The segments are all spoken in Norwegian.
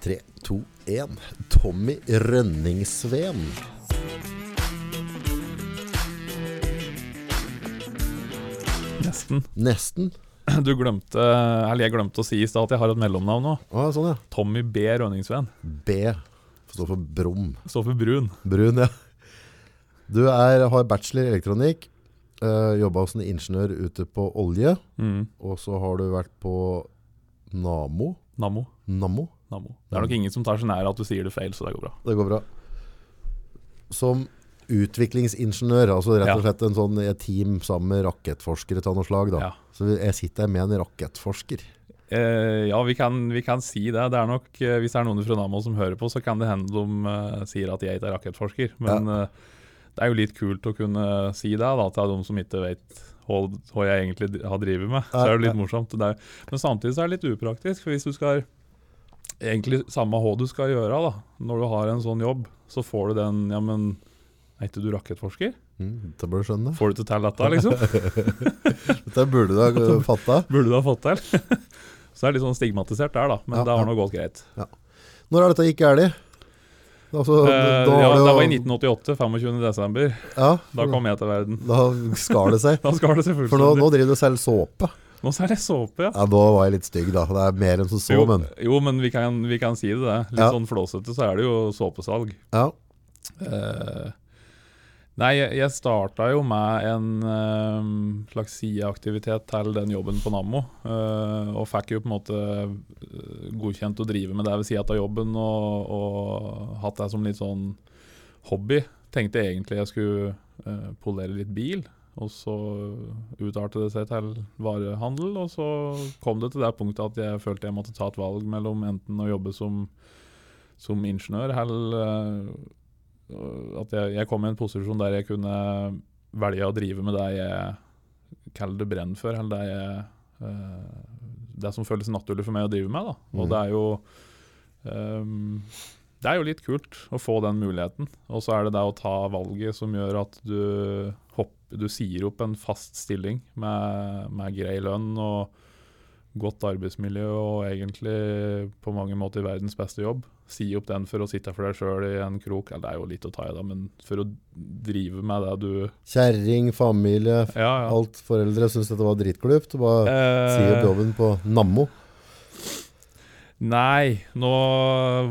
Tre, to, én. Tommy Rønningsveen. Nesten. Nesten. Du glemte, eller jeg glemte å si i stad at jeg har et mellomnavn nå. Ah, sånn, ja. Tommy B. Rønningsveen. B står for Brum. Står for brun. Brun, ja. Du er, har bachelor i elektronikk. Uh, Jobba som ingeniør ute på olje. Mm. Og så har du vært på Namo. Namo. Nammo. Nammo. Det er nok ingen som tar seg nær at du sier det feil, så det går bra. Det går bra. Som utviklingsingeniør, altså rett og slett en sånn team sammen med rakettforskere av noe slag. Da. Ja. Så jeg sitter her med en rakettforsker. Eh, ja, vi kan, vi kan si det. Det er nok, eh, Hvis det er noen fra Namo som hører på, så kan det hende de uh, sier at jeg ikke er rakettforsker. Men eh, det er jo litt kult å kunne si det da, til de som ikke vet hva jeg egentlig har drevet med. Så er det litt morsomt. Det er, men samtidig så er det litt upraktisk. For hvis du skal egentlig samme hva du skal gjøre da, når du har en sånn jobb, så får du den Ja, men er ikke du rakettforsker? Mm, det bør du skjønne. Får du til til dette, liksom? Dette burde du ha fatta. Burde du ha fått til? så det er litt sånn stigmatisert der, da. Men Ja, det har ja. nå gått greit. Når er dette gikk galt? Altså, Eh, ja, det jo- var i 1988, 25. desember. Ja, Da kom jeg til verden. da skar det seg. Da skal det seg For nå, nå driver du og selger såpe. Nå er jeg såpe, ja. Ja, Nå var jeg litt stygg, da. Det er mer enn som så, jo, men jo, men vi kan, vi kan si det. det. Litt Ja. sånn flåsete så er det jo såpesalg. ja. Uh, nei, jeg, starta jo med en uh, slags sideaktivitet til den jobben på Nammo. Uh, og fikk jo på en måte godkjent å drive med det ved sida av jobben, og, og hatt det som litt sånn hobby. Tenkte egentlig jeg skulle polere litt bil, og så utartet det seg til varehandel. Og så kom det til det punktet at jeg følte jeg måtte ta et valg mellom enten å jobbe som, som ingeniør eller eh, at jeg, jeg kom i en posisjon der jeg kunne velge å drive med det jeg kaller det brenn for, eller det jeg eh, Det som føles naturlig for meg å drive med. Da. Og mm. det er jo um, Det er jo litt kult å få den muligheten. Og så er det det å ta valget som gjør at du Du sier opp en fast stilling med, med grei lønn og godt arbeidsmiljø og egentlig på mange måter verdens beste jobb. Si opp den for å sitte for deg sjøl i en krok. Eller det er jo litt å ta i, da, men for å drive med det du Kjerring, familie, Ja, ja. alt foreldre syntes dette var dritklupt. Bare si opp Eh, jobben på Nammo. Nei, nå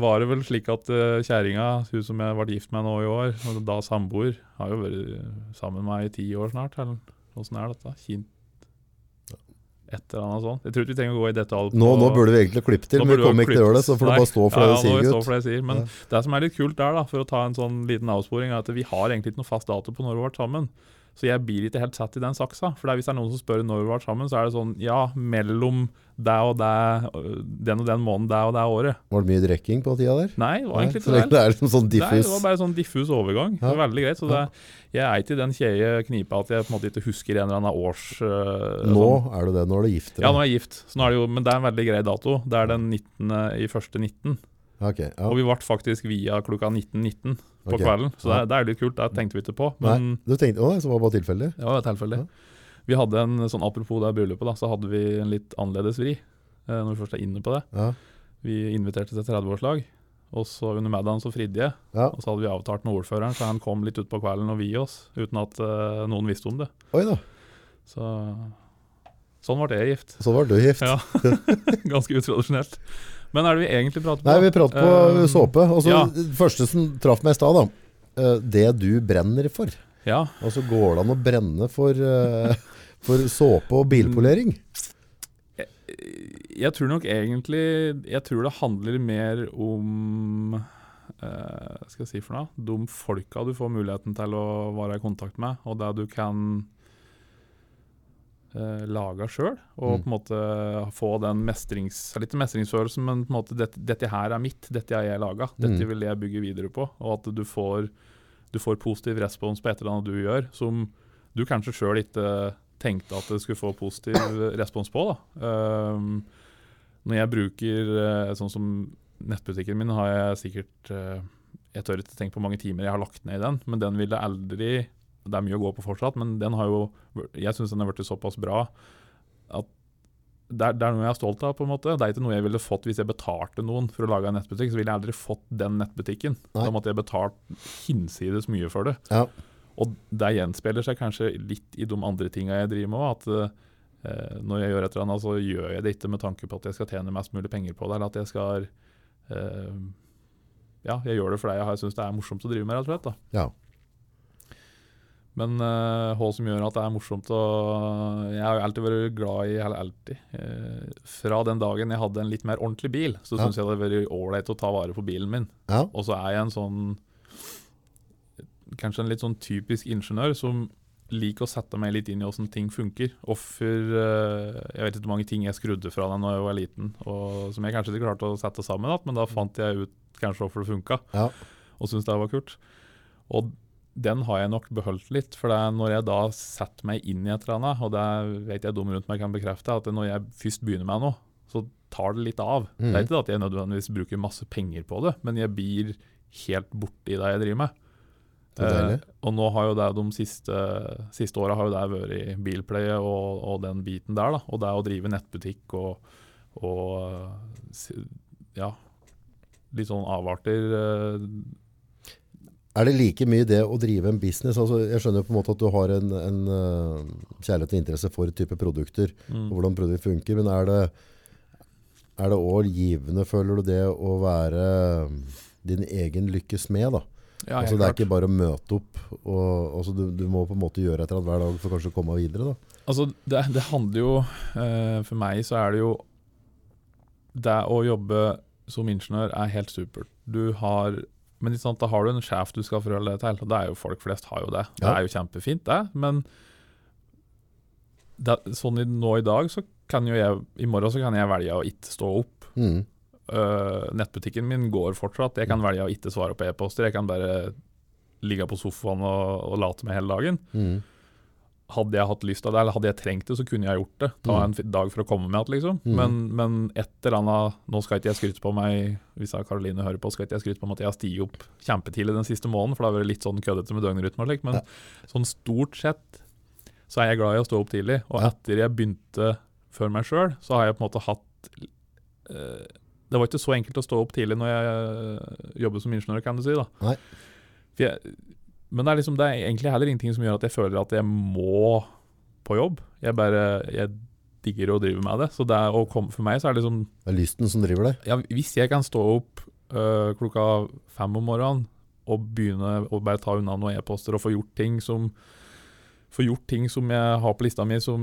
var det vel slik at uh, kjerringa, hun som jeg ble gift med nå i år, og da samboer, har jo vært sammen med meg i ti år snart. Eller åssen er dette? Kint Et eller annet sånt. Jeg tror ikke vi trenger å gå i detalj. Nå, på- nå burde vi egentlig klippe til, men vi kommer ikke til å gjøre det. Så får du bare stå for ja, det du sier, nå for det jeg sier. Men Ja. det som er litt kult der, da, for å ta en sånn liten avsporing, er at vi har egentlig ikke noe fast dato på når vi ble sammen. Så jeg blir ikke helt satt i den saksa. For er hvis det er noen som spør når vi var sammen, så er det sånn ja, mellom det og det, øh, den og den måneden, det og det året. Var det mye drikking på tida der? Nei, det var egentlig ikke det. det er liksom sånn Nei, det var bare sånn diffus overgang. Det var veldig greit. Så det, jeg er ikke i den kjeie knipa at jeg på en måte ikke husker en eller annen års uh, Nå sånn. er du det, når du gifter Ja, nå er jeg gift, så nå er det jo, men det er en veldig grei dato. Det er den 19. i første 19. Okay, ja. Og vi ble faktisk via klokka 19.19 på okay. kvelden, så det, det er litt kult. Det tenkte vi ikke på, Nei, men du tenkte, å, nei, så var det bare tilfeldig? det var tilfeldig. Ja. Vi hadde en sånn, Apropos det bryllupet, da, så hadde vi en litt annerledes vri. eh, Når vi først er inne på det. Ja. Vi inviterte til 30-årslag, og så under middagen så fridde jeg. ja. Og så hadde vi avtalt med ordføreren, så han kom litt utpå kvelden og vi oss, uten at uh, noen visste om det. Oi da, Så sånn ble jeg gift. Sånn var du gift. Ja. Ganske utradisjonelt. Men er det vi egentlig prater på? Nei, vi prater på uh, såpe. Og så ja. første som traff meg i stad, da. eh, Det du brenner for. Ja. Og så går det an å brenne for, for såpe og bilpolering. Jeg tror nok egentlig Jeg tror det handler mer om uh, skal jeg si for noe? De folka du får muligheten til å være i kontakt med, og det du kan eh, laga sjøl. Og Mm. på en måte få den mestrings, litt mestringsfølelsen, men på en måte dette, dette her er mitt, dette har jeg laga. Dette Mm. vil jeg bygge videre på. Og at du får, du får positiv respons på et eller annet du gjør, som du kanskje sjøl ikke tenkte at det skulle få positiv respons på. da. Um, når jeg bruker eh, sånn som nettbutikken min, har jeg sikkert eh, Jeg tør ikke tenke på hvor mange timer jeg har lagt ned i den, men den ville aldri Det er mye å gå på fortsatt, men den har jo Jeg syns den har blitt såpass bra at det er, det er noe jeg er stolt av. på en måte. Det er ikke noe jeg ville fått hvis jeg betalte noen for å lage en nettbutikk. Så ville jeg aldri fått den nettbutikken. Nei. Da måtte jeg betalt hinsides mye for det. Ja. Og det gjenspeiler seg kanskje litt i de andre tinga jeg driver med òg. At eh, når jeg gjør et eller annet, så gjør jeg det ikke med tanke på at jeg skal tjene mest mulig penger på det. Eller at jeg skal eh, Ja, jeg gjør det fordi jeg syns det er morsomt å drive med, rett og slett. da. Ja. Men eh, hva som gjør at det er morsomt å Jeg har jo alltid vært glad i Eller alltid. eh, fra den dagen jeg hadde en litt mer ordentlig bil, så Ja. syns jeg det hadde vært ålreit å ta vare på bilen min. ja. Og så er jeg en sånn Kanskje en litt sånn typisk ingeniør som liker å sette meg litt inn i åssen ting funker. Hvorfor eh, Jeg vet ikke hvor mange ting jeg skrudde fra da jeg var liten, og som jeg kanskje ikke klarte å sette sammen igjen, men da fant jeg ut kanskje hvorfor det funka, Ja. og syntes det var kult. Og den har jeg nok beholdt litt, for det når jeg da setter meg inn i et eller annet, og det vet jeg dum rundt meg kan bekrefte, at når jeg først begynner med noe, så tar det litt av. Det Mhm. er ikke at jeg nødvendigvis bruker masse penger på det, men jeg blir helt borti det jeg driver med. Eh, og nå har jo det de siste, siste åra vært i bilpleie og, og den biten der. da, Og det å drive nettbutikk og, og eh, ja, litt sånn avarter. Eh, Er det like mye det å drive en business? Altså, jeg skjønner jo på en måte at du har en, en eh, kjærlighet og interesse for type produkter, mm. og hvordan produkter funker, men er det er det også givende, føler du det, å være din egen lykkes med da? Ja, altså, det er ikke bare å møte opp, og, altså, du, du må på en måte gjøre et eller annet hver dag for kanskje å komme videre da. Altså, det, det handler jo uh, For meg så er det jo Det å jobbe som ingeniør er helt supert. Du har Men sant, da har du en sjef du skal forholde deg til. Og det er jo folk flest har jo det. Det er jo kjempefint, det. Men det, sånn i, nå i dag, så kan jo jeg I morgen så kan jeg velge å ikke stå opp. Mm. Uh, nettbutikken min går fortsatt. Jeg kan velge å ikke svare på e-poster. Jeg kan bare ligge på sofaen og, og late meg hele dagen Mm. Hadde jeg hatt lyst av det, eller hadde jeg trengt det, så kunne jeg gjort det. Ta Mm. en dag for å komme med igjen, liksom. Mm. Men, men et eller annet Nå skal ikke jeg skryte på meg Hvis jeg Karoline hører på, skal ikke jeg skryte på meg at jeg har stiget opp kjempetidlig den siste måneden, for det har vært litt sånn køddete med døgnrytme og slik, men Ja. sånn stort sett så er jeg glad i å stå opp tidlig. Og etter jeg begynte for meg sjøl, så har jeg på en måte hatt øh, Det var ikke så enkelt å stå opp tidlig når jeg jobbet jobber som ingeniør, kan du si. da. Nei. For jeg, men det er, liksom, det er egentlig heller ingenting som gjør at jeg føler at jeg må på jobb. Jeg bare jeg digger å drive med det. Så det å komme, for meg så er det liksom Det er lysten som driver deg. ja, Hvis jeg kan stå opp øh, klokka fem om morgenen og begynne å bare ta unna noen e-poster og få gjort ting som få gjort ting som jeg har på lista mi som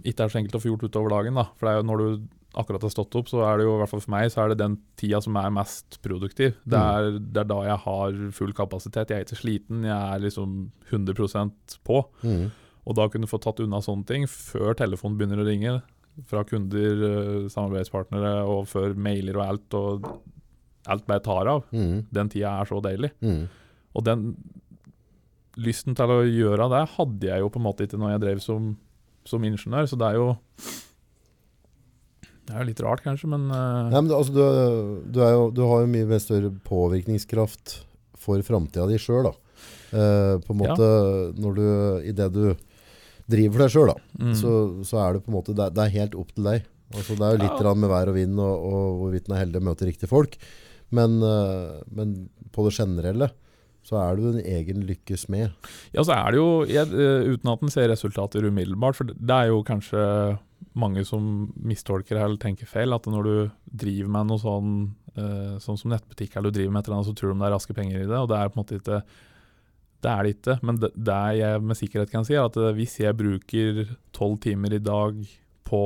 ikke er så enkelt å få gjort utover dagen. da. For det er jo når du akkurat har stått opp, så er det jo i hvert fall for meg så er det den tida som er mest produktiv. Det er, det er da jeg har full kapasitet. Jeg er ikke sliten, jeg er liksom 100% på. Mm. Og da kunne få tatt unna sånne ting før telefonen begynner å ringe. Fra kunder, eh, samarbeidspartnere og før mailer og alt. Og alt bare tar av. Mm. Den tida er så deilig. Mm. Og den lysten til å gjøre det hadde jeg jo på en måte ikke når jeg drev som, som ingeniør. Så det er jo Det er jo litt rart, kanskje, men uh... Nei, men det- altså, du, du, er jo, du har jo mye mer større påvirkningskraft for framtida di sjøl. Eh, på en Ja. måte når du I det du driver for deg sjøl, mm, så, så er det på en måte Det, det er helt opp til deg. Altså, det er jo litt Ja. med vær og vind og, og hvorvidt en er heldig og møter riktige folk. Men, uh, men på det generelle så er du en egen lykkes med. Ja, så er det jo, jeg, uten at en ser resultater umiddelbart, for det er jo kanskje mange som mistolker eller tenker feil, at når du driver med noe sånn, eh, sånn som nettbutikk, eller du driver med et eller annet, så tror de det er raske penger i det, og det er på en måte ikke det er det ikke, men det, det jeg med sikkerhet kan si, er at eh, hvis jeg bruker tolv timer i dag på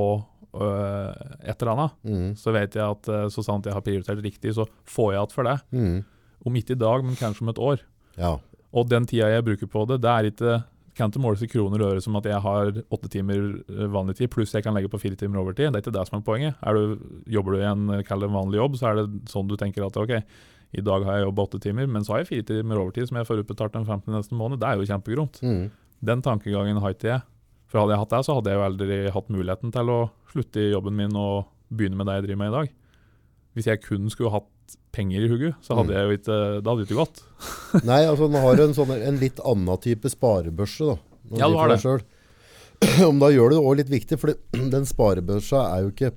øh, et eller annet, Mm. så vet jeg at så sant jeg har prioritert riktig, så får jeg igjen for det. Mm. Om ikke i dag, men kanskje om et år. Ja. Og den tida jeg bruker på det, det er ikke kan ikke måles i kroner og øre som at jeg har åtte timer eh, vanlig tid, pluss jeg kan legge på fire timer overtid. Det er ikke det som er poenget. Er du, jobber du i en eh, vanlig jobb, så er det sånn du tenker at ok, i dag har jeg jobbet åtte timer, men så har jeg fire timer overtid som jeg får utbetalt den 15. neste måned. Det er jo kjempegromt. Mm. Den tankegangen har ikke jeg. For hadde jeg hatt det, så hadde jeg jo aldri hatt muligheten til å slutte i jobben min og begynne med det jeg driver med i dag. Hvis jeg kun skulle hatt penger i hugget, så hadde Mm. jeg jo ikke, det hadde ikke gått. Nei, altså nå har du en, sånn, en litt annen type sparebørse da. Ja, du har det. selv. om da gjør det også litt viktig, for den sparebørsa er jo ikke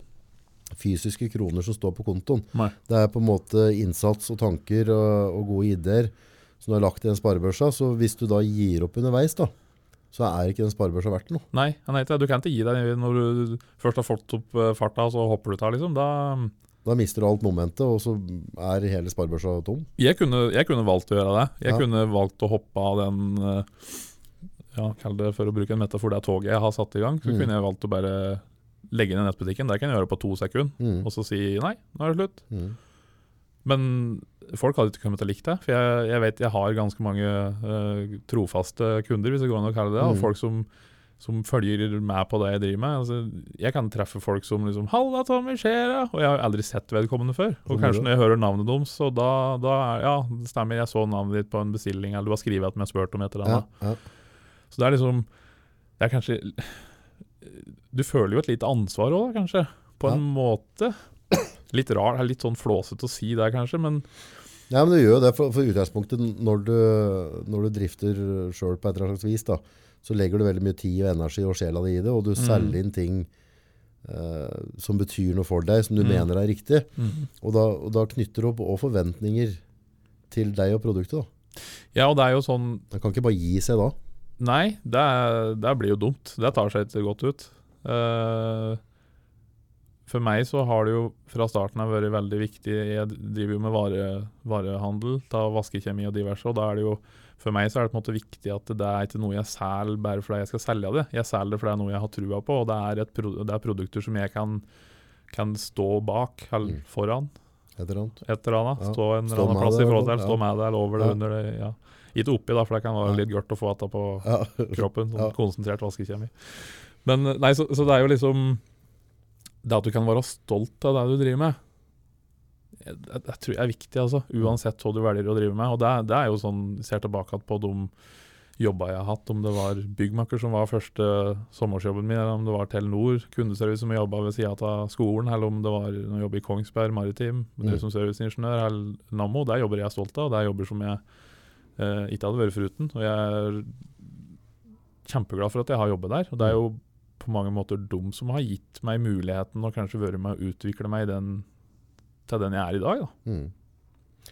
fysiske kroner som står på kontoen. Nei. Det er på en måte innsats og tanker og, og gode ideer som du har lagt i den sparebørsa. Så hvis du da gir opp underveis, da, så er ikke den sparebørsa verdt noe. Nei, nei, du kan ikke gi deg når du først har fått opp farta farta, så hopper du av, liksom. Da Da mister du alt momentet, og så er hele sparebørsa tom. Jeg kunne, jeg kunne valgt å gjøre det. Jeg Ja. kunne valgt å hoppe av den eh, Ja, kall det for å bruke en metafor, det toget jeg har satt i gang. Så Mm. kunne jeg valgt å bare legge ned nettbutikken. Det kan jeg gjøre på to sekunder. Mm. Og så si nei, nå er det slutt. Mm. Men folk hadde ikke kommet til å like det. For jeg, jeg vet jeg har ganske mange uh, trofaste kunder, hvis det går an å kalle det det. Og Mm. folk som, som følger med på det jeg driver med. Altså, jeg kan treffe folk som liksom 'Halla, Tommy, skjer det?' Og jeg har aldri sett vedkommende før. Og Og kanskje når jeg hører navnet deres, så da, da er Ja, det stemmer, jeg så navnet ditt på en bestilling, eller du har skrevet at vi har spurt om et eller Ja, annet. ja. Så det er liksom Det er kanskje Du føler jo et lite ansvar òg, kanskje. På en måte. Litt rar, det er litt sånn flåsete å si det, kanskje, men Ja, men du gjør jo det for, for utgangspunktet når du, når du drifter sjøl på et eller annet slags vis. da, Så legger du veldig mye tid og energi og sjela di i det, og du Mm. selger inn ting uh, som betyr noe for deg, som du Mm. mener er riktig. Og da, og da knytter du opp òg forventninger til deg og produktet. da. Ja, og det er jo sånn Man kan ikke bare gi seg da. Nei, det, er, det blir jo dumt. Det tar seg ikke godt ut. Uh, for meg så har det jo fra starten av vært veldig viktig Jeg driver jo med vare, varehandel, ta vaskekjemi og diverse, og da er det jo for meg så er det på en måte viktig at det er ikke noe jeg selger bare fordi jeg skal selge det. Jeg selger det fordi det er noe jeg har trua på, og det er, et pro det er produkter som jeg kan, kan stå bak eller Mm. foran. Et eller annet. Et eller annet. Ja. Stå en eller annen plass i forhold til. ja. Stå med det eller over det, Ja. under det. ja. Ikke oppi, da, for det kan være litt gørt å få dette på kroppen. Sånn. Konsentrert vaskekjemi. Men nei, så, så det er jo liksom Det at du kan være stolt av det du driver med, jeg, jeg, tror er viktig, altså. Uansett hva du velger å drive med. Og det, det er jo sånn, ser tilbake på de jobba jeg har hatt, om det var byggmaker som var første sommersjobben min, eller om det var Telenor, kundeservice som jeg jobba ved sida av skolen, eller om det var å jeg jobber i Kongsberg Maritim, Mm. som serviceingeniør, eller Nammo. Der jobber jeg stolt av, og det er jobber som jeg eh, ikke hadde vært foruten. Og jeg er kjempeglad for at jeg har jobbet der. Og det er jo på mange måter de som har gitt meg muligheten og kanskje vært med å utvikle meg i den, til den jeg er i dag. Da. Mm.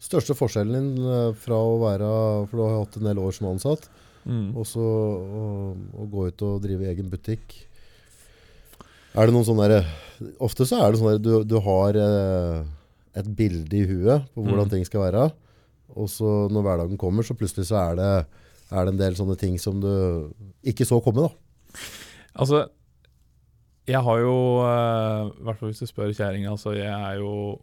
Største forskjellen din eh, fra å være For du har hatt en del år som ansatt, Mm. og så å, å gå ut og drive egen butikk. Er det noen sånne der, Ofte så er det sånn at du, du har eh, et bilde i huet på hvordan Mm. ting skal være. Og så når hverdagen kommer, så plutselig så er det, er det en del sånne ting som du ikke så komme. da. Altså, jeg har jo eh, I hvert fall hvis du spør kjerringa, så jeg er jo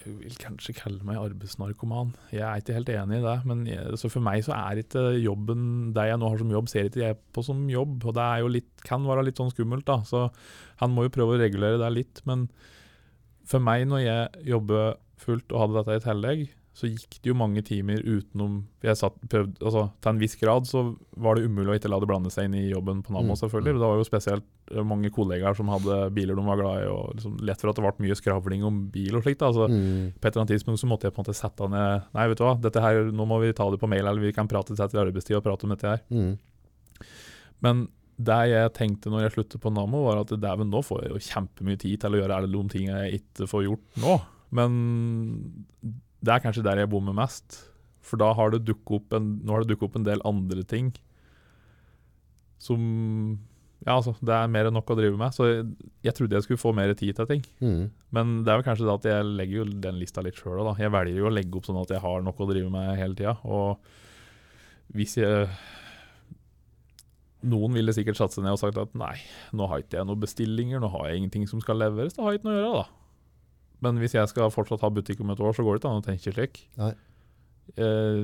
Hun vil kanskje kalle meg arbeidsnarkoman. Jeg er ikke helt enig i det. Men jeg, for meg så er ikke jobben det jeg nå har som jobb, ser ikke jeg på som jobb. Og det jo litt, kan være litt sånn skummelt, da. Så han må jo prøve å regulere det litt. Men for meg, når jeg jobber fullt og hadde dette i tillegg, så gikk det jo mange timer utenom Jeg satt, prøvd, altså Til en viss grad så var det umulig å ikke la det blande seg inn i jobben på Nammo, Mm. selvfølgelig. Det var jo spesielt eh, mange kollegaer som hadde biler de var glad i, og liksom lett for at det ble mye skravling om bil og slikt. Altså, Mm. På et eller annet tidspunkt så måtte jeg på en måte sette ned Nei, vet du hva, dette her, nå må vi ta det på mail, eller vi kan prate til etter arbeidstid og prate om dette her. Mm. Men det jeg tenkte når jeg sluttet på Nammo, var at dæven, nå får jeg jo kjempemye tid til å gjøre alle de tingene jeg ikke får gjort nå. Men det er kanskje der jeg bommer mest. For da har det dukket opp en, nå har det dukket opp en del andre ting som Ja, altså, det er mer enn nok å drive med. Så jeg, jeg trodde jeg skulle få mer tid til ting. Mm. Men det er vel kanskje det at jeg legger jo den lista litt sjøl òg, da. Jeg velger jo å legge opp sånn at jeg har nok å drive med hele tida. Og hvis jeg Noen ville sikkert satt seg ned og sagt at nei, nå har ikke jeg noen bestillinger, nå har jeg ingenting som skal leveres, da har jeg ikke noe å gjøre, da. Men hvis jeg skal fortsatt ha butikk om et år, så går det ikke an å tenke slik. Nei. Eh,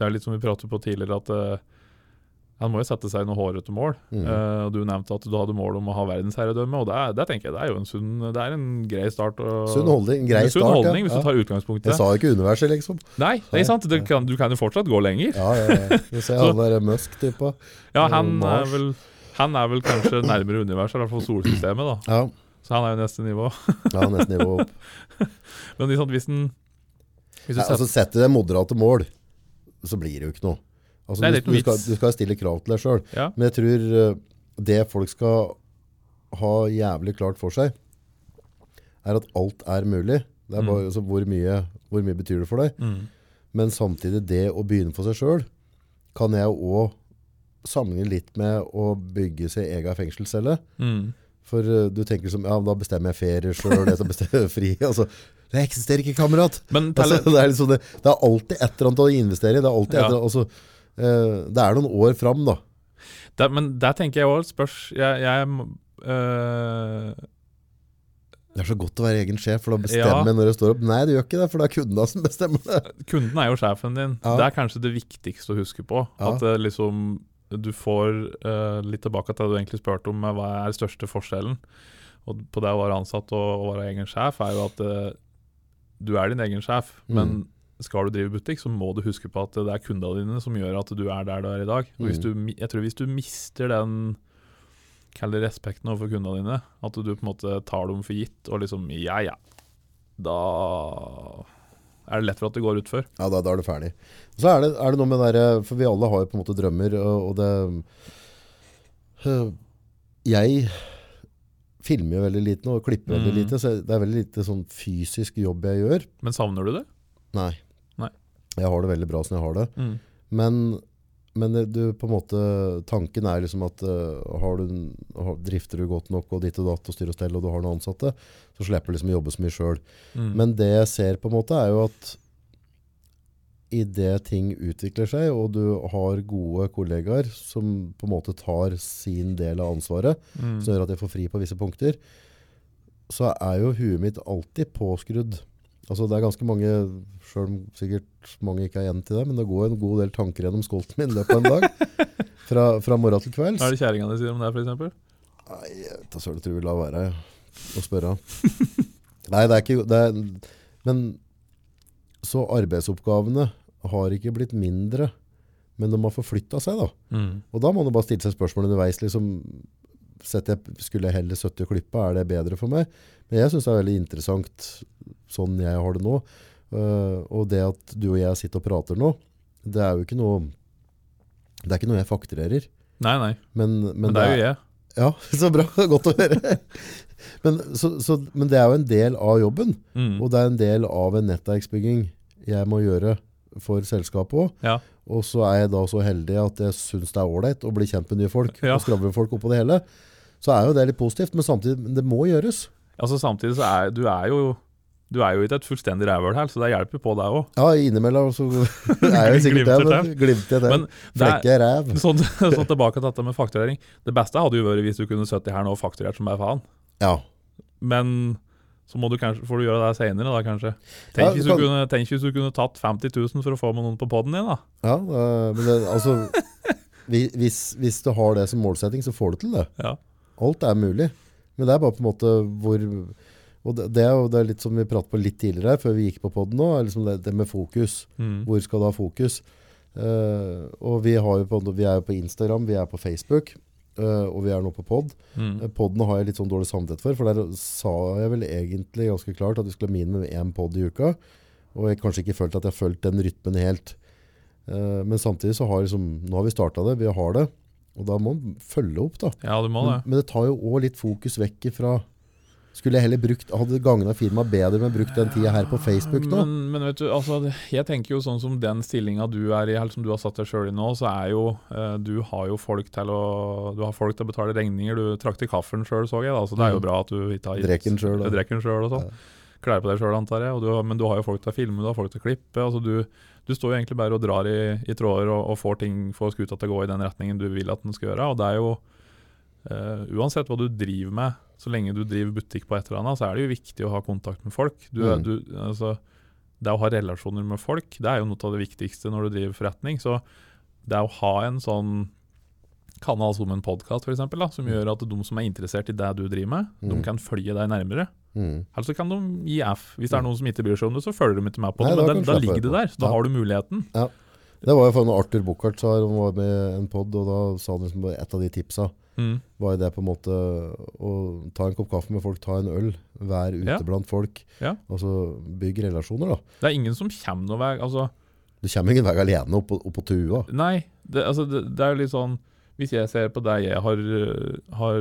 det er litt som vi pratet på tidligere, at eh, han må jo sette seg noen hårete mål. Mm. Eh, du nevnte at du hadde mål om å ha verdensherredømme, og det, er, det tenker jeg det er jo en sunn Det er en grei start. Og, Sunn holdning. Grei sunn start. holdning, hvis ja. du tar utgangspunkt i Jeg sa jo ikke universet, liksom. Nei, det er sant. Du kan, du kan jo fortsatt gå lenger. Ja, ja, ja. Du ser alle han der Musk-typa. Ja, han er vel han er vel kanskje nærmere universet, i hvert fall solsystemet, da. Ja, Så han er jo neste nivå. ja neste nivå opp. Men liksom, hvis den hvis du Ja, altså setter, Setter du deg moderate mål, så blir det jo ikke noe. Altså, Nei, du, du, skal, du skal stille krav til deg sjøl. Ja. Men jeg tror eh, det folk skal ha jævlig klart for seg, er at alt er mulig. Det er Mm. bare altså, hvor, mye, hvor mye betyr det for deg. Mm. Men samtidig, det å begynne for seg sjøl, kan jeg òg sammenligne litt med å bygge seg egen fengselscelle. Mm. For uh, du tenker som, ja, da bestemmer jeg ferie sjøl, jeg skal bestemme fri. Altså, det eksisterer ikke, kamerat! Altså, det, er liksom det, det er alltid et eller annet å investere i. Det er alltid et Ja. annet, altså, uh, det er noen år fram, da. Det, men der tenker jeg òg spørs Jeg, jeg øh, Det er så godt å være egen sjef, for da bestemmer Ja. jeg når jeg står opp. Nei, det gjør ikke det, for det er kundene som bestemmer det. Kunden er jo sjefen din. Ja. Det er kanskje det viktigste å huske på. Ja. At det liksom du får uh, litt tilbake til det du egentlig spurte om, hva er største forskjellen og på det å være ansatt og, og være egen sjef, er jo at uh, du er din egen sjef. Mm. Men skal du drive butikk, så må du huske på at det er kundene dine som gjør at du er der du er i dag. Og hvis Mm. du, jeg tror hvis du mister den Kall det respekten overfor kundene dine, at du på en måte tar dem for gitt og liksom Ja, ja. Da er det lett for at det går utfor. Ja, da, da er det ferdig. Så er det, er det noe med det der, for vi alle har jo på en måte drømmer, og, og det øh, Jeg filmer jo veldig lite nå, og klipper veldig Mm. lite, så det er veldig lite sånn fysisk jobb jeg gjør. Men savner du det? Nei. Nei. Jeg har det veldig bra som jeg har det. Mm. Men, men du, på en måte, tanken er liksom at uh, har du, har, drifter du godt nok og ditt og datt og styr og stell, og du har noen ansatte, så slipper du liksom å jobbe så mye sjøl. Mm. Men det jeg ser på en måte er jo at i det ting utvikler seg, og du har gode kollegaer som på en måte tar sin del av ansvaret, mm. som gjør at jeg får fri på visse punkter, så er jo huet mitt alltid påskrudd. Altså det er ganske mange, selv om sikkert mange ikke er igjen til det, men det går en god del tanker gjennom skolten min i løpet av en dag. Fra, fra morgen til kvelds. Hva er det kjerringa di sier om det, f.eks.? Nei, jeg vet da søren, jeg tror vi lar være å spørre. Nei, det er ikke det er, Men så arbeidsoppgavene har ikke blitt mindre, men de har forflytta seg, da. Mm. Og da må man bare stille seg spørsmål underveis. liksom, jeg, Skulle jeg heller 70 og klippe, er det bedre for meg? Men jeg syns det er veldig interessant sånn jeg har det nå. Uh, og det at du og jeg sitter og prater nå, det er jo ikke noe Det er ikke noe jeg fakturerer. Nei, nei. Men, men, Men, det er jo jeg. Ja, så bra. Godt å høre. Men, så, så, men det er jo en del av jobben, Mm. og det er en del av en nettverksbygging jeg må gjøre for selskapet òg. Ja. Og så er jeg da så heldig at jeg syns det er ålreit å bli kjent med nye folk Ja. og skravle folk oppå det hele. Så er jo det litt positivt, men samtidig det må gjøres. Altså Samtidig så er du er jo Du er jo ikke et fullstendig rævhøl her, så det hjelper på deg òg. Ja, innimellom så er jeg sikkert det, men glimter det. Flekke ræv. sånn, sånn tilbake til dette med fakturering. Det beste hadde jo vært hvis du kunne sittet her nå og fakturert som bare faen. Ja. Men så må du kanskje, får du gjøre det senere, da kanskje. Tenk, du hvis, du kan- kunne, tenk hvis du kunne tatt 50 000 for å få med noen på poden din, da. ja øh, men det, altså hvis, hvis du har det som målsetting, så får du til det. Ja. Alt er mulig. Men det er bare på en måte hvor Og det, det er jo det er litt som vi pratet på litt tidligere, før vi gikk på podden nå, er liksom det, det med fokus. Mm. Hvor skal du ha fokus? Uh, og vi, har jo på, vi er jo på Instagram, vi er på Facebook, eh, og vi er nå på pod. Mm. Uh, har jeg litt sånn dårlig samvittighet for, for der sa jeg vel egentlig ganske klart at vi skulle ha minimum én pod i uka. Og jeg kanskje ikke følt at jeg har fulgt den rytmen helt. Uh, men samtidig så har liksom, nå har vi starta det, vi har det. Og da må man følge opp, da. Ja, du må Men, det. men det tar jo òg litt fokus vekk fra Skulle jeg heller brukt Hadde gagna firmaet bedre med å bruke den tida her på Facebook nå? Men, men vet du, altså, jeg tenker jo sånn som den stillinga du er i, eller som du har satt deg sjøl i nå, så er jo eh, Du har jo folk til å Du har folk til å betale regninger. Du trakter kaffen sjøl, så jeg. Da, så det er jo Mm. bra at du ikke har gitt Drekken selv og sånn. Klær på deg sjøl, antar jeg. Du, men du har jo folk til å filme, du har folk til å klippe. altså du du står jo egentlig bare og drar i, i tråder og, og får, ting, får skuta til å gå i den retningen du vil at den skal gjøre. Og det er jo uh, Uansett hva du driver med, så lenge du driver butikk på et eller annet, så er det jo viktig å ha kontakt med folk. Du, Mm. du, altså, det å ha relasjoner med folk, det er jo noe av det viktigste når du driver forretning. Så det å ha en sånn kanal som en podkast, f.eks., som Mm. gjør at de som er interessert i det du driver med, de Mm. kan følge deg nærmere. Mm. Eller så kan de gi F. Hvis det er noen som ikke bryr seg om det, så følger de ikke med på Nei, det. da Men da, da ligger det der, så da Ja. har du muligheten. Det var jo for når Arthur Buchardt var med i en pod, og da sa han liksom et av de tipsa Mm. var jo det på en måte å ta en kopp kaffe med folk, ta en øl, være ute Ja. blant folk. Ja. så bygg relasjoner, da. Det er ingen som kommer noe vei. Altså, Du kommer ingen vei alene opp, opp på tua. Nei, det, altså, det, det er jo litt sånn Hvis jeg ser på deg jeg har, har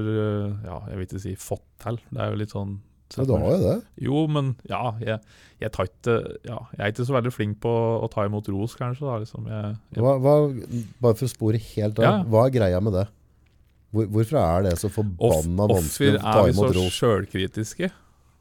Ja, jeg vil ikke si fått til. Det er jo litt sånn Ja, du har jo det. Jo, men ja, jeg, jeg ikke ja, Jeg er ikke så veldig flink på å ta imot ros, kanskje. Da, liksom. jeg, jeg, Hva, hva, bare for å spore helt av, Ja. hva er greia med det? Hvor, hvorfor er det så off, forbanna vanskelig å ta er vi så imot sjølkritiske?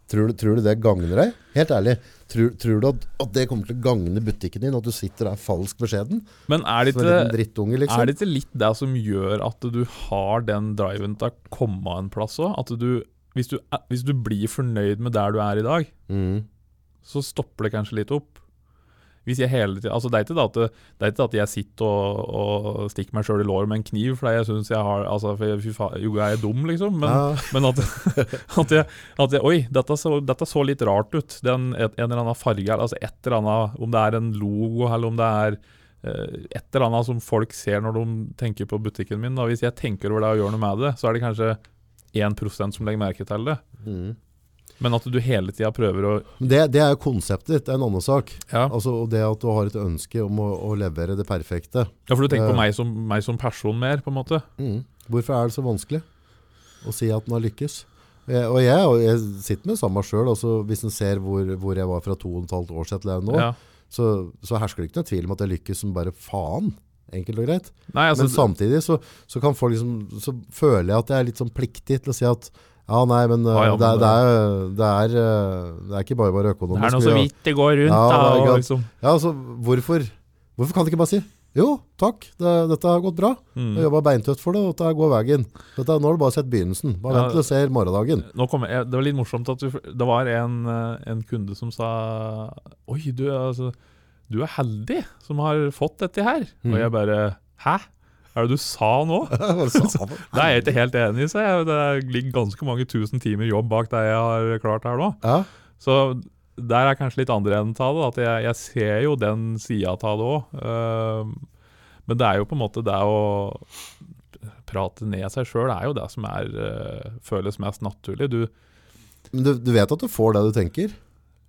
Tror du, tror du det gagner deg? Helt ærlig, tror, tror du at, at det kommer til å gagne butikken din? At du sitter der falsk beskjeden? Men er det ikke liksom? Er det ikke litt det som gjør at du har den driven til å komme en plass òg? At du hvis, du hvis du blir fornøyd med der du er i dag, Mm. så stopper det kanskje litt opp. Hvis jeg hele tiden, altså det, er ikke det, at det, er ikke at jeg sitter og, og stikker meg sjøl i låret med en kniv fordi jeg syns jeg har altså, for Fy faen, jo, jeg er dum, liksom. Men, ja. men at, at, jeg, at jeg Oi, dette så, dette så litt rart ut. Den, et, en eller annen farge, altså et eller annet Om det er en logo, eller om det er eh, et eller annet som folk ser når de tenker på butikken min. Da. Hvis jeg tenker over det og gjør noe med det, så er det kanskje 1% som legger merke til det. Mm. Men at du hele tida prøver å Det, det er jo konseptet ditt, det er en annen sak. ja. Altså, og det at du har et ønske om å, å levere det perfekte. ja, for du tenker på meg som, meg som person mer, på en måte. Mm. Hvorfor er det så vanskelig å si at den har lykkes? Jeg, og jeg, og jeg sitter med samme sjøl. Altså, hvis en ser hvor, hvor jeg var fra to og et halvt år siden til nå, Ja. så, så hersker det ikke noen tvil om at jeg lykkes som bare faen. Enkelt og greit. Nei, altså, Men samtidig så, så kan folk liksom Så føler jeg at jeg er litt sånn pliktig til å si at ja, nei, men, ah, Ja, men det, det- er, det, er, uh, det er ikke bare bare økonomisk. det er noe så vidt det går rundt, Ja, da. Og liksom, Ja, altså, hvorfor, hvorfor kan de ikke bare si jo, takk, det, dette har gått bra. Jeg mm. har jobba beintøft for det, og dette går veien. Dette, nå har du bare sett begynnelsen. Bare vent til du ser morgendagen. Jeg, det var litt morsomt at du, det var en, eh, en kunde som sa Oi, du, altså, du er heldig som har fått dette her. Mm. Og jeg bare Hæ? Er det du sa nå? Nei, jeg Det er jeg ikke helt enig i, jeg. Det ligger ganske mange tusen timer jobb bak det jeg har klart her nå. Ja, Så der er kanskje litt andre enden av det. At jeg, jeg ser jo den sida av det òg. men det er jo på en måte det å prate ned seg sjøl er jo det som er, uh, føles mest naturlig. Du, men du, du vet at du får det du tenker?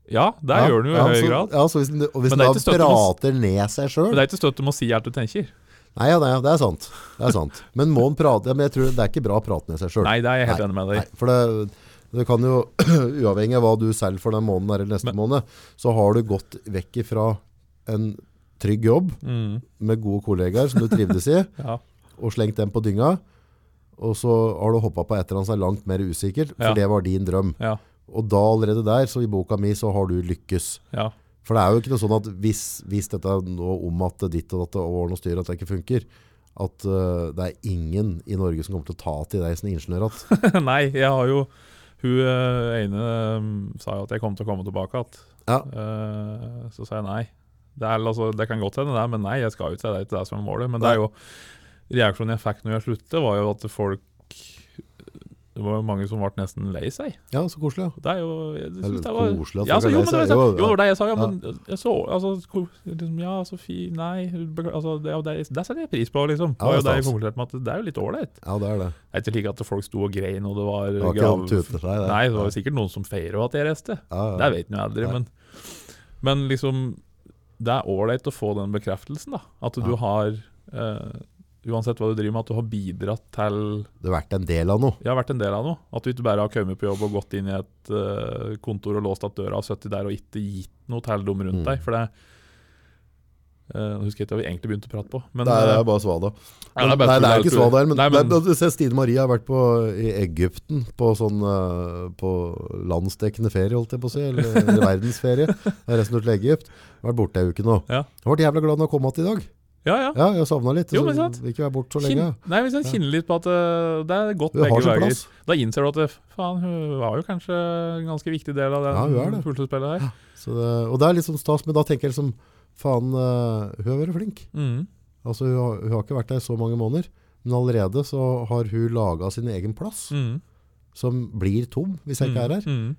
ja, det ja, gjør den jo i ja, høy grad. Ja, så hvis, og hvis er støtte å- prater ned seg sjøl Men det er ikke støtt du må si alt du tenker. Nei, ja, nei, det er sant. Det er sant. Men må en prate Men jeg tror det er ikke bra å prate ned seg sjøl. Nei, det er jeg helt enig med deg. For det, det kan jo, uavhengig av hva du selger for den måneden eller neste Men- måned, så har du gått vekk ifra en trygg jobb Mm, med gode kollegaer som du trivdes i, ja. og slengt dem på dynga. Og så har du hoppa på et eller annet som er langt mer usikkert, for Ja. det var din drøm. Ja. Og da allerede der, så i boka mi, så har du lykkes. ja. For det er jo ikke noe sånn at hvis, hvis dette noe om at ditt og datt og noe styr at det ikke funker, at uh, det er ingen i Norge som kommer til å ta til deg som ingeniør igjen. Nei, jeg har jo Hun eh, ene eh, sa jo at jeg kom til å komme tilbake igjen. Ja. Uh, så sa jeg nei. Det, er, altså, det kan godt hende, det, men nei, jeg skal jo ikke. Det er ikke det som er målet. Men det er jo reaksjonen jeg fikk når jeg sluttet, var jo at folk Det var jo mange som ble nesten lei seg. Ja, så koselig. Ja. Det er jo jeg synes det var, koselig at ja, altså, jo, men det, var, Jo, jo, det var det jeg sa. Ja, men jeg så altså, liksom, Ja, så fi Nei, altså, det, det, det setter jeg pris på, liksom. Ja, det det jeg konkluderte med at det er jo litt ålreit. ja, det er det. Det er ikke slik at folk sto og grein, og det var Det var ikke grav- tuter seg, det. Nei, det var sikkert noen som feirer at jeg reiste. Ja, ja. Det vet jo aldri, men, men liksom Det er ålreit å få den bekreftelsen, da. At du Ja. har eh, Uansett hva du driver med, at du har bidratt til Du har vært en del av noe. Ja, vært en del av noe. At du ikke bare har kommet på jobb og gått inn i et uh, kontor og låst at døra og sittet der og ikke gitt noe til dem rundt Mm. deg. For det uh, husker jeg ikke hva vi egentlig begynte å prate på. Men, det, er, det eh, er bare svada. nei, bare det er ikke svada her, men, Nei, men det- du ser Stine Marie har vært på, i Egypten på sånn uh, På landsdekkende ferie, holdt jeg på å si. Eller, eller verdensferie. Resten til Egypt. Vært borte ei uke nå. Ja. Jeg ble jævla glad når jeg kom tilbake i dag. Ja, ja. Ja, jeg savna litt. Jo, men sant. Vil ikke være borte så lenge. Kinn, nei, Hvis en Ja. kjenner litt på at uh, det er godt begge veier, plass. da innser du at faen, hun var jo kanskje en ganske viktig del av Ja, hun er det. puslespillet her. Så det, og det er litt sånn stas, men da tenker jeg liksom Faen, uh, hun har vært flink. Mm. Altså, hun har, hun har ikke vært der så mange måneder. Men allerede så har hun laga sin egen plass, Mm. som blir tom hvis jeg ikke er her. Mm.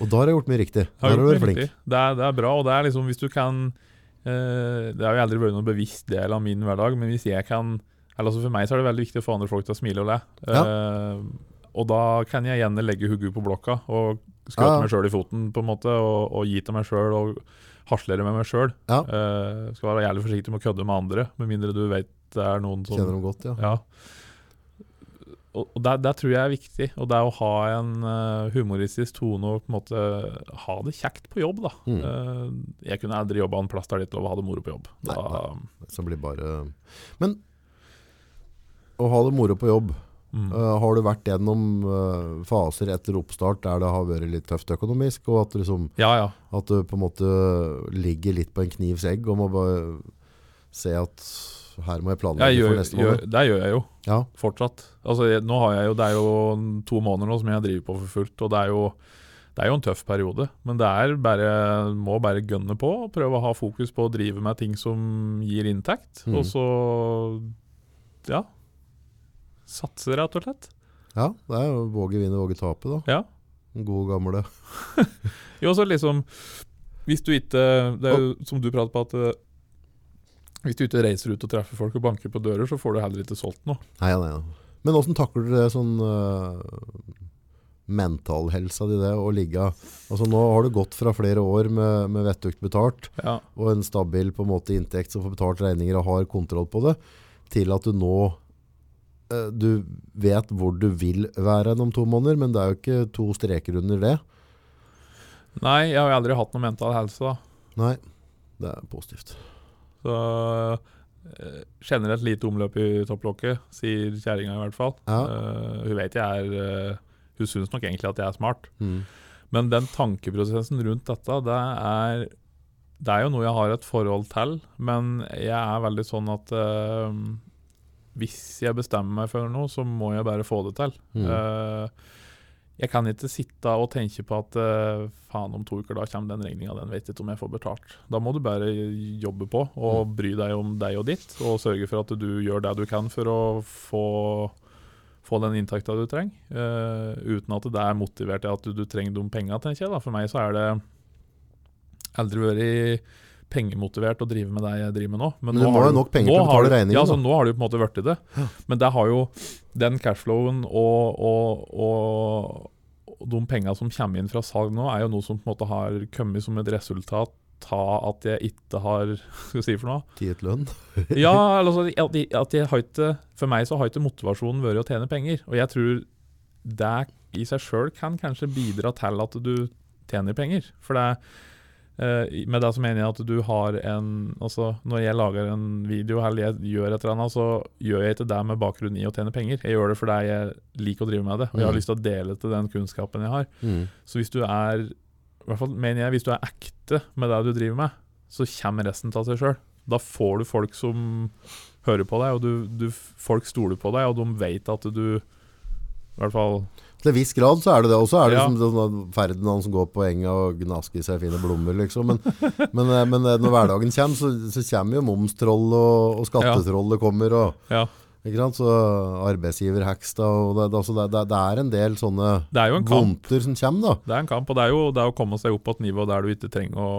Og da har jeg gjort mye riktig. Da Har har du vært flink. Det er, det er bra, og det er liksom hvis du kan eh, Det har jo aldri vært noen bevisst del av min hverdag, men hvis jeg kan eller altså For meg så er det veldig viktig å få andre folk til å smile og le. Eh, og da kan jeg gjerne legge hodet på blokka og skøte Ja. meg sjøl i foten på en måte, og, og gi til meg sjøl og haslere med meg sjøl. Ja. Uh, skal være jævlig forsiktig med å kødde med andre, med mindre du vet det er noen som Kjenner dem godt, ja. Ja. Og, det der, der tror jeg er viktig. Og det er å ha en uh, humoristisk tone og på en måte ha det kjekt på jobb, da. Mm. Uh, jeg kunne aldri jobba en plass der det ikke lov å ha det moro på jobb. Nei, nei. Så blir bare Men å ha det moro på jobb mm. uh, Har du vært gjennom uh, faser etter oppstart der det har vært litt tøft økonomisk, og at, liksom, Ja, ja. at du på en måte ligger litt på en knivs egg og må bare se at her må jeg planlegge Jeg gjør, for neste måned? det gjør jeg jo. Ja. fortsatt. Altså, jeg, nå har jeg jo, Det er jo to måneder nå som jeg driver på for fullt. og det er jo det er jo en tøff periode, men det er bare, må bare gønne på og prøve å ha fokus på å drive med ting som gir inntekt. Mm. Og så ja satse, rett og slett. ja, det er jo våge vinne, våge tape, da. Ja. Den gode gamle. Jo, så liksom Hvis du ikke Det er jo som du prater på, at eh, hvis du ikke reiser ut og treffer folk og banker på dører, så får du heller ikke solgt noe. Nei, nei, nei. Men åssen takler du det sånn uh, mentalhelsa di, det å ligge Altså Nå har du gått fra flere år med, med vettugt betalt Ja. og en stabil på en måte inntekt som får betalt regninger og har kontroll på det, til at du nå eh, Du vet hvor du vil være om to måneder, men det er jo ikke to streker under det. Nei, jeg har jo aldri hatt noe mental helse, da. Nei, det er positivt. Så eh, generelt lite omløp i topplokket, sier kjerringa i hvert fall. Ja. Uh, hun vet jeg er uh, Hun syns nok egentlig at jeg er smart. Mm. Men den tankeprosessen rundt dette, det er Det er jo noe jeg har et forhold til, men jeg er veldig sånn at hvis jeg bestemmer meg for noe, så må jeg bare få det til. Mm. Jeg kan ikke sitte og tenke på at eh, faen, om to uker da kommer den regninga, den vet jeg ikke om jeg får betalt. Da må du bare jobbe på og bry deg om deg og ditt, og sørge for at du gjør det du kan for å få, få den inntekta du trenger. Uh, uten at det er motivert til at du, du trenger de penga, tenker jeg. Da. For meg så er det aldri vært pengemotivert å drive med det jeg driver med nå. Men du nå har du nok penger til å betale du- regningen, Ja, da. nå har det jo på en måte blitt det. Men det har jo den cashflowen og, og, og, de pengene som kommer inn fra salg nå, er jo noe som på en måte har kommet som et resultat av at jeg ikke har Skal jeg si for noe? Tiet lønn. Ja, altså at jeg, at jeg har ikke For meg så har ikke motivasjonen vært å tjene penger. Og jeg tror det i seg sjøl kan kanskje bidra til at du tjener penger. For det med det så mener jeg at du har en Altså, når jeg lager en video eller jeg gjør et eller annet, så gjør jeg ikke det med bakgrunn i å tjene penger. Jeg gjør det fordi jeg liker å drive med det, og jeg har Mm. lyst til å dele til den kunnskapen jeg har. Mm. Så hvis du er i hvert fall mener jeg, hvis du er ekte med det du driver med, så kommer resten av seg sjøl. Da får du folk som hører på deg, og du, du, folk stoler på deg, og de vet at du i hvert fall Til en viss grad så er det det. Og så er det Ja. som sånn Ferdinand som går på enga og gnasker i seg fine blomster, liksom. Men, men, eh, men eh, når hverdagen kommer, så, så kommer jo momstroll og, og skattetrollet kommer. Og, Ja. ikke sant? Så arbeidsgiverhacks da. Og det, altså det, det, det er en del sånne Det er jo en vondter som kommer, da. Det er en kamp, og det er jo det er å komme seg opp på et nivå der du ikke trenger å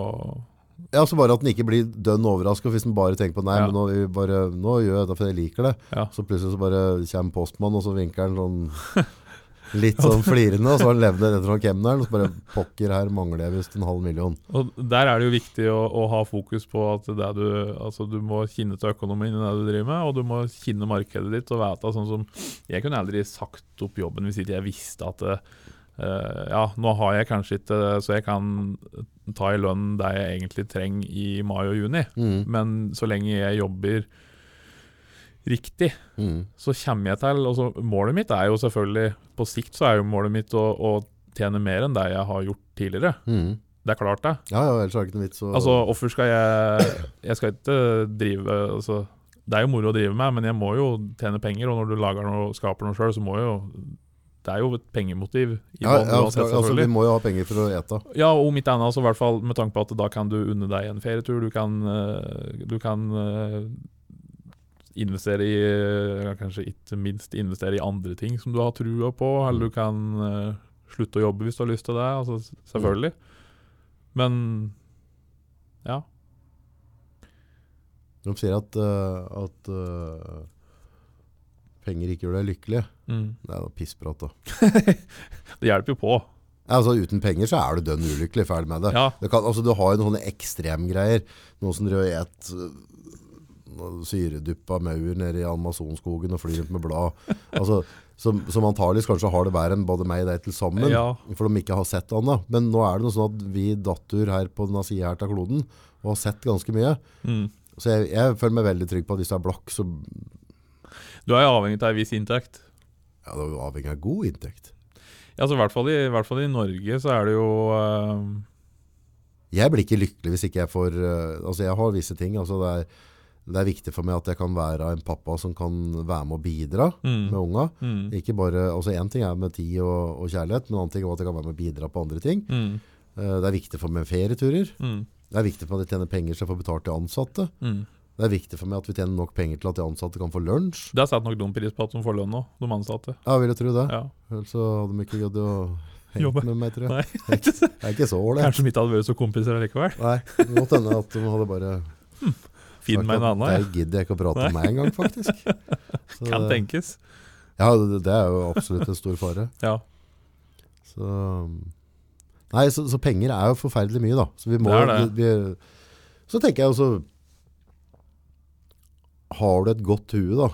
Ja, så bare at den ikke blir dønn overraska hvis den bare tenker på Nei, Ja. men nå, vi bare, nå gjør jeg det fordi jeg liker det. Ja. Så plutselig så bare kommer postmann, og så vinker han sånn litt sånn flirende, og så har han levd etter han kemneren, og så bare pokker, her mangler jeg visst en halv million. Og Der er det jo viktig å, å ha fokus på at det du, altså du må kinne til økonomien i det du driver med, og du må kinne markedet ditt og vite sånn som Jeg kunne aldri sagt opp jobben hvis ikke jeg visste at eh, ja, nå har jeg kanskje ikke så jeg kan ta i lønn det jeg egentlig trenger i mai og juni, Mm. men så lenge jeg jobber riktig, Mm. så kommer jeg til altså, Målet mitt er jo selvfølgelig På sikt så er jo målet mitt å, å tjene mer enn det jeg har gjort tidligere. Mm. Det er klart, det. Ja, ja, ellers er det ikke noe vits å Altså, hvorfor skal jeg Jeg skal ikke drive altså, Det er jo moro å drive med, men jeg må jo tjene penger. Og når du lager noe, skaper noe sjøl, så må jo Det er jo et pengemotiv i ja, ja, uansett, altså, Vi må jo ha penger for å ete. Ja, og om ikke annet, så i hvert fall med tanke på at da kan du unne deg en ferietur. Du kan, eh, du kan eh, investere i Kanskje ikke minst investere i andre ting som du har trua på. Eller du kan uh, slutte å jobbe hvis du har lyst til det. Altså, selvfølgelig. Men ja. De sier at, uh, at uh, penger ikke gjør deg lykkelig. Mm. Det er noe pissprat, da. Det hjelper jo på. Altså, uten penger så er du dønn ulykkelig ferdig med det. Ja. det kan, altså, du har jo noen sånne ekstremgreier. Noen som øh, syreduppa maur nede i Amazonskogen og flyr rundt med blad. Altså, som, som antageligvis kanskje har det verre enn både meg og deg til sammen, Ja. for de ikke har sett annet. Men nå er det noe sånn at vi datter her på denne sida til kloden og har sett ganske mye. Mm. Så jeg, jeg føler meg veldig trygg på at hvis du er blakk, så Du er avhengig av en viss inntekt. ja, du er avhengig av god inntekt. Ja, så i hvert fall i, i hvert fall i Norge så er det jo uh... Jeg blir ikke lykkelig hvis ikke jeg får uh, Altså, jeg har visse ting. Altså, det er, det er viktig for meg at jeg kan være en pappa som kan være med å bidra mm, med unga. mm, Ikke bare, altså En ting er med tid og, og kjærlighet, men en annen ting er at jeg kan være med å bidra på andre ting. mm, Uh, Det er viktig for meg med ferieturer. mm, Det er viktig for meg at jeg tjener penger så jeg får betalt til ansatte. mm. Det er viktig for meg at vi tjener nok penger til at de ansatte kan få lunsj. Det er satt nok dum pris på at de får lønn nå, de ansatte. Ja, vil jeg tro det. Ja. Ellers så hadde de ikke giddet å henge med meg, tror jeg. Nei, Det er ikke så ålreit. Kanskje de ikke hadde vært så kompiser allikevel. Nei, det kan godt hende at de hadde bare Finn meg en annen. Der gidder jeg ikke å prate med meg engang, faktisk. Så, Kan tenkes. Ja, det, det er jo absolutt en stor fare. Ja. Så, nei, så, så penger er jo forferdelig mye, da. Så, vi må, Det det. Vi, så tenker jeg også Har du et godt hue, da,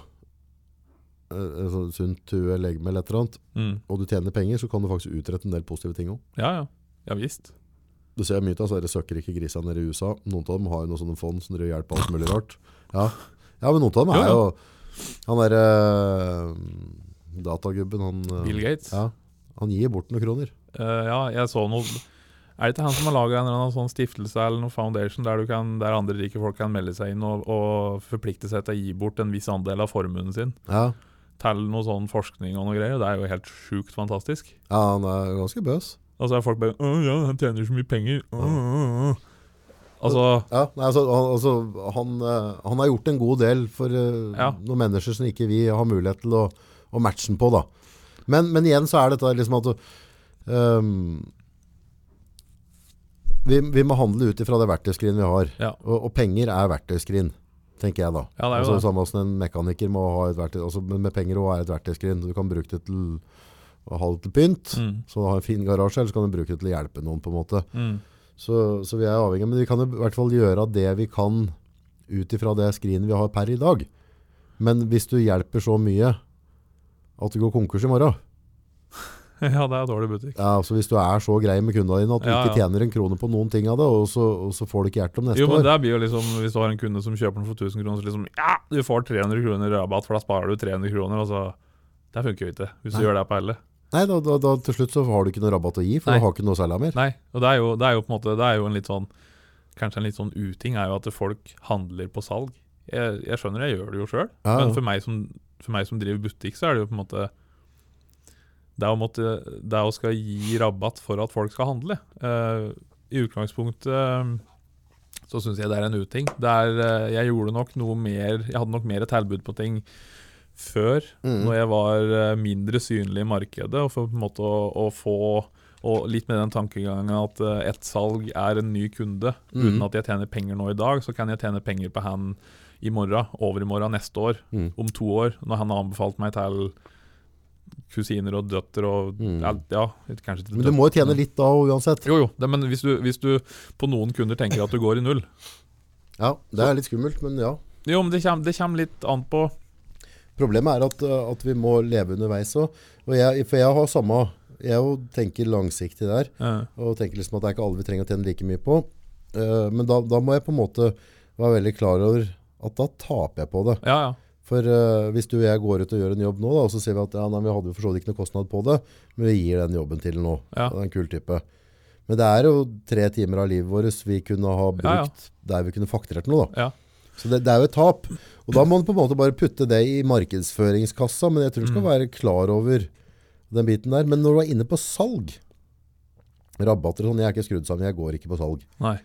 eh, et sunt hue, legeme eller et eller annet, Mm. og du tjener penger, så kan du faktisk utrette en del positive ting òg. ja, ja. Ja visst. Du ser mye av disse søkkrike grisene nede i USA. Noen av dem har jo noen sånne fond som driver hjelper alt mulig rart. Ja, ja men noen av dem er Jo, Han derre datagubben, han uh, Bill Gates. Ja, han gir bort noen kroner. Uh, ja, jeg så noe Er det ikke han som har laga en eller annen sånn stiftelse eller noen foundation der, du kan, der andre rike folk kan melde seg inn og, og forplikte seg til å gi bort en viss andel av formuen sin Ja, til noe sånn forskning og noe greier? Det er jo helt sjukt fantastisk. ja han er ganske bøs. Og så er folk bare Å ja, han tjener så mye penger. Å, å, å». Altså Ja, nei, altså, han, altså, han, eh, han har gjort en god del for eh, Ja. noen mennesker som ikke vi har mulighet til å, å matche den på. Da. Men, men igjen så er dette liksom at um, vi, vi må handle ut ifra det verktøyskrinet vi har. Ja. Og, og penger er verktøyskrin, tenker jeg da. Ja, det er jo altså, det. Samme som en mekaniker må ha et verktøy, altså, men med penger også er et verktøyskrin. Du kan bruke det til å ha det til pynt, mm, så har en fin garasje, eller så kan du bruke det til å hjelpe noen på en måte. mm, Så, så vi er avhengig, men vi kan i hvert fall gjøre det vi kan ut ifra det skrinet vi har per i dag. Men hvis du hjelper så mye at du går konkurs i morgen, Ja, det er dårlig butikk. ja, altså hvis du er så grei med kundene dine at du Ja, ikke tjener en krone på noen ting av det, og så, og så får du ikke hjelp om neste Jo, men år. det blir jo liksom Hvis du har en kunde som kjøper den for 1000 kroner, så liksom Ja, du får 300 kroner rabatt, for da sparer du 300 kroner. Altså, det funker jo ikke, hvis du gjør det på alle. Nei, da, da, da til slutt så har du ikke noe rabatt å gi, for Nei. du har ikke noe å selge mer. Nei, og det er, jo, det er jo på en måte Det er jo en litt sånn Kanskje en litt sånn uting er jo at folk handler på salg. Jeg, jeg skjønner jeg gjør det jo sjøl, Ja, men for meg, som, for meg som driver butikk, så er det jo på en måte Det å, måtte, det å skal gi rabatt for at folk skal handle. Uh, I utgangspunktet uh, så syns jeg det er en uting. Det er, eh, jeg gjorde nok noe mer Jeg hadde nok mer tilbud på ting før, Mm. når jeg var eh, mindre synlig i markedet, og for på en måte å, å få og litt med den tankegangen at uh, ett salg er en ny kunde. Mm. Uten at jeg tjener penger nå i dag, så kan jeg tjene penger på han i morgen, over i morgen, neste år, Mm. om to år. Når han har anbefalt meg til kusiner og døtre og Mm. ja, ja, kanskje til Men du må jo tjene litt da uansett. Jo, jo, det, men hvis du, hvis du på noen kunder tenker at du går i null Ja, det er litt skummelt, men ja. Jo, men det kommer, det kommer litt an på Problemet er at, uh, at vi må leve underveis òg. For jeg har samme Jeg jo tenker langsiktig der. Ja. Og tenker liksom at det er ikke alle vi trenger å tjene like mye på. Uh, men da, da må jeg på en måte være veldig klar over at da taper jeg på det. Ja, ja. For uh, hvis du og jeg går ut og gjør en jobb nå, da, og så sier vi at ja, nei, vi hadde for så vidt ikke noe kostnad på det, men vi gir den jobben til nå. Ja. Det er en kul type. Men det er jo tre timer av livet vårt vi kunne ha brukt Ja, ja. der vi kunne fakturert noe. da. Ja. Så det, det er jo et tap. Og da må man på en måte bare putte det i markedsføringskassa, men jeg tror du skal Mm. være klar over den biten der. Men når du er inne på salg, rabatter og sånn, jeg er ikke skrudd sammen, jeg går ikke på salg. Nei.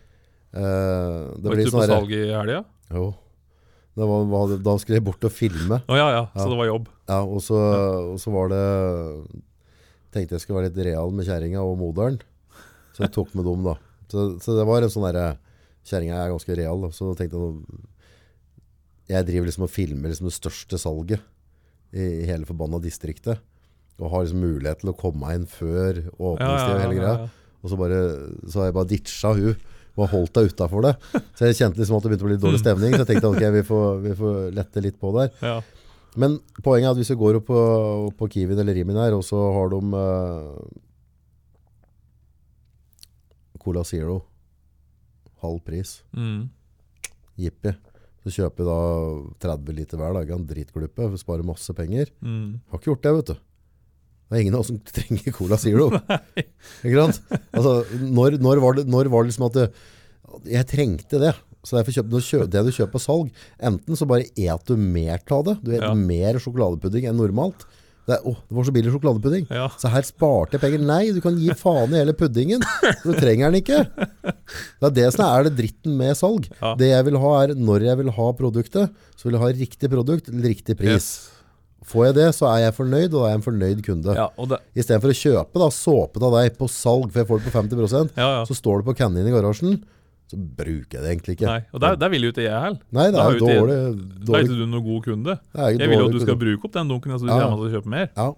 Uh, det Var ikke du på sånn der- salg i helga? Jo. Var, var, da skulle jeg bort og filme. Å ja, ja, Ja. så det var jobb. Ja, og så, og så var det Tenkte jeg skulle være litt real med kjerringa og moderen. Så jeg tok med dem, da. Så, så det var en sånn derre Kjerringa er ganske real, da. så tenkte jeg Jeg driver liksom og filmer liksom det største salget i, hele forbanna distriktet. og har liksom mulighet til å komme inn før åpningstid og hele greia. Og så, bare, så har jeg bare ditcha hun og holdt deg utafor det. Så jeg kjente liksom at det begynte å bli dårlig stemning. Så jeg tenkte ok, vi får, vi får lette litt på der. Ja. Men poenget er at hvis du går opp på, på Kiwien eller Rimin her, og så har de uh, Cola Zero, halv pris, Mm. jippi. Så kjøper vi da 30 liter hver dag, en dritkluppe, sparer masse penger. Mm. Har ikke gjort det, vet du. Det er ingen av oss som trenger Cola Zero. ikke sant? Altså, når, når, var det, når var det liksom at det, jeg trengte det? Så derfor kjøp, kjø- det du kjøper på salg, enten så bare et du mer av det. Du et Ja. mer sjokoladepudding enn normalt. Det, er, å, det var så billig sjokoladepudding. Ja. Så her sparte jeg penger. Nei, du kan gi faen i hele puddingen. Du trenger den ikke. Det er det som er det dritten med salg. Ja. Det jeg vil ha er, når jeg vil ha produktet, så vil jeg ha riktig produkt til riktig pris. Yes. Får jeg det, så er jeg fornøyd, og da er jeg en fornøyd kunde. Ja, og det, I stedet for å kjøpe da, såpe av deg på salg, for jeg får det på 50 ja, så står det på kannen i garasjen, så bruker jeg det egentlig ikke. Nei, og der, der vil jo ikke jeg heller. Nei, det er dårlig, Da er ikke du noen god kunde. Jeg vil jo at du skal bruke opp den dunken, så du Ja. kommer til å kjøpe mer. Ja,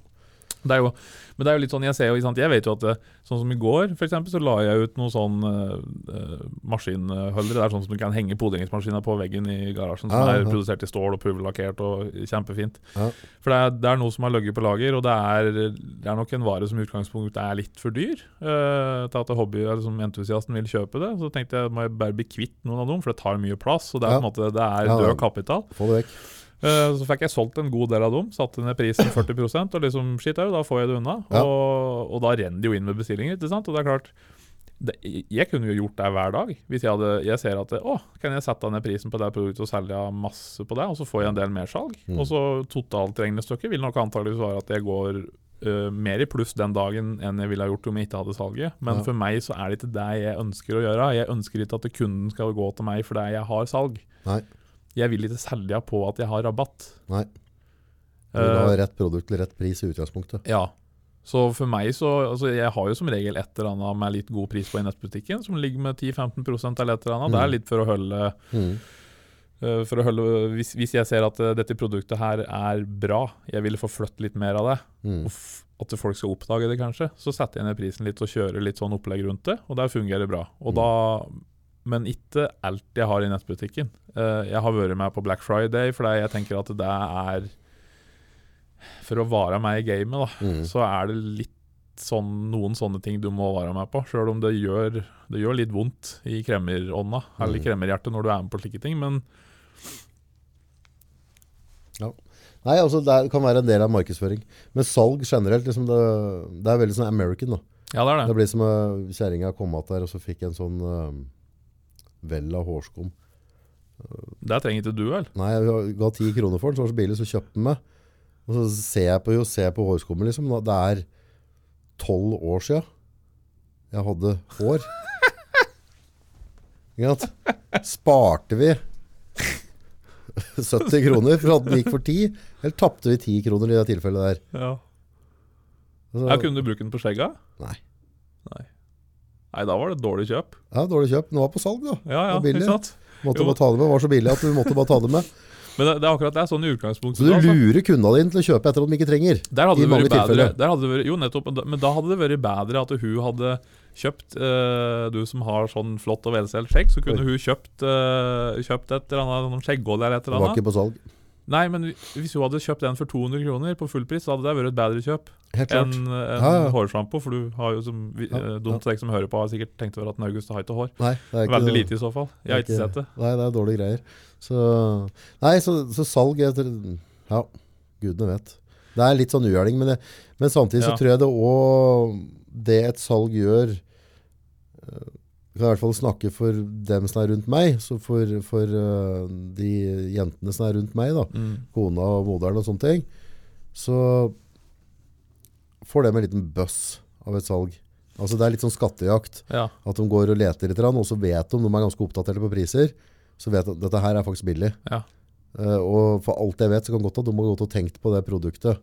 Det jo, men det er jo litt sånn, jeg ser jo, sant, jeg vet jo at det, sånn som i går, for eksempel, så la jeg ut noen sånn uh, maskinholdere. Det er sånn som du kan henge podingsmaskiner på veggen i garasjen, som Ja, er produsert i stål og pulverlakkert og kjempefint. Ja. For det er, det er noe som har ligget på lager, og det er, det er nok en vare som i utgangspunktet er litt for dyr Uh, til at hobby, eller som entusiasten vil kjøpe det. Så tenkte jeg må jeg bare bli kvitt noen av dem, for det tar mye plass, og det er Ja. på en måte det er Ja, ja. død kapital. få det vekk. Eh, Så fikk jeg solgt en god del av dem, satte ned prisen 40% og liksom shit au, da får jeg det unna. Ja. Og, og da renner det jo inn med bestillinger, ikke sant. Og det er klart det, Jeg kunne jo gjort det hver dag. Hvis jeg, hadde, jeg ser at det, å, kan jeg sette ned prisen på det produktet og selge masse på det, og så får jeg en del mersalg. Mm. Og så totalregnestykket vil nok antakeligvis være at jeg går uh, mer i pluss den dagen enn jeg ville ha gjort om jeg ikke hadde salget. Men Ja. for meg så er det ikke det jeg ønsker å gjøre. Jeg ønsker ikke at kunden skal gå til meg fordi jeg har salg. Nei. Jeg vil ikke selge på at jeg har rabatt. Nei. Du vil ha Eh, rett produkt til rett pris i utgangspunktet. ja. Så for meg så altså Jeg har jo som regel et eller annet med litt god pris på i nettbutikken, som ligger med 10-15 eller et eller annet. Det Mm. er litt for å holde, Mm. eh, for å holde hvis, hvis jeg ser at eh, dette produktet her er bra, jeg vil få flytte litt mer av det, Mm. at folk skal oppdage det kanskje, så setter jeg ned prisen litt og kjører litt sånn opplegg rundt det, og der fungerer det bra. Og Mm. da men ikke alt jeg har i nettbutikken. Eh, jeg har vært med på Black Friday fordi jeg tenker at det er For å være med i gamet, da, Mm. så er det litt sånn, noen sånne ting du må være med på. Sjøl om det gjør, det gjør litt vondt i kremmerånda, eller Mm. kremmerhjertet, når du er med på slike ting. Men Nei, altså det kan være en del av markedsføring. Men salg generelt, liksom det, det er veldig sånn American da. ja, det er Det det. blir som uh, kjerringa kom att der, og så fikk en sånn uh, vel av hårskum. Det trenger ikke du, vel? Nei, jeg ga ti kroner for den, så var det så billig, så kjøpte den meg. Og så ser jeg på, jo, ser jeg på hårskummet, liksom. Det er tolv år siden jeg hadde hår. Sparte vi 70 kroner for at den gikk for 10, eller tapte vi 10 kroner i det tilfellet der? Ja. Altså, ja kunne du bruke den på skjegga? Nei. Nei. Nei, da var det dårlig kjøp. Ja, dårlig kjøp. Den var på salg, da. Ja, ja, billig. ikke sant? Måtte Jo. bare ta det med. Var så billig at du måtte bare ta det med. Men det, det er akkurat det. er Sånn i utgangspunktet. Så du altså. lurer kundene dine til å kjøpe etter at de ikke trenger. Der hadde I det vært bedre, hadde det vært, Jo, nettopp. men da- hadde det vært bedre at hun hadde kjøpt eh, Du som har sånn flott og velstelt skjegg, så kunne Oi. hun kjøpt, eh, kjøpt et eller annet skjeggolje eller et Det eller var annet. ikke på salg. Nei, men hvis hun hadde kjøpt den for 200 kroner på fullpris, så hadde det vært et bedre kjøp enn en Ja, ja. hårsjampo. For du har jo som vi, Ja, eh, Dumt deg som hører på, har sikkert tenkt over at en August har ikke hår. Nei, det er ikke Veldig lite i så fall. Jeg har ikke sett det. Nei, det er dårlige greier. Så, nei, så, så salg etter Ja, gudene vet. Det er litt sånn ugjerning, men, men samtidig så tror jeg det òg Det et salg gjør eh, kan i hvert fall snakke for dem som er rundt meg, så for, for uh, de jentene som er rundt meg, da, Mm. kona og moderen og sånne ting, så får de en liten bøss av et salg. Altså Det er litt sånn skattejakt. Ja. At de går og leter litt, og så vet de, de er ganske oppdaterte på priser, så vet de at dette her er faktisk billig. Ja. Uh, og for alt jeg vet, så kan godt at de har gått og tenkt på det produktet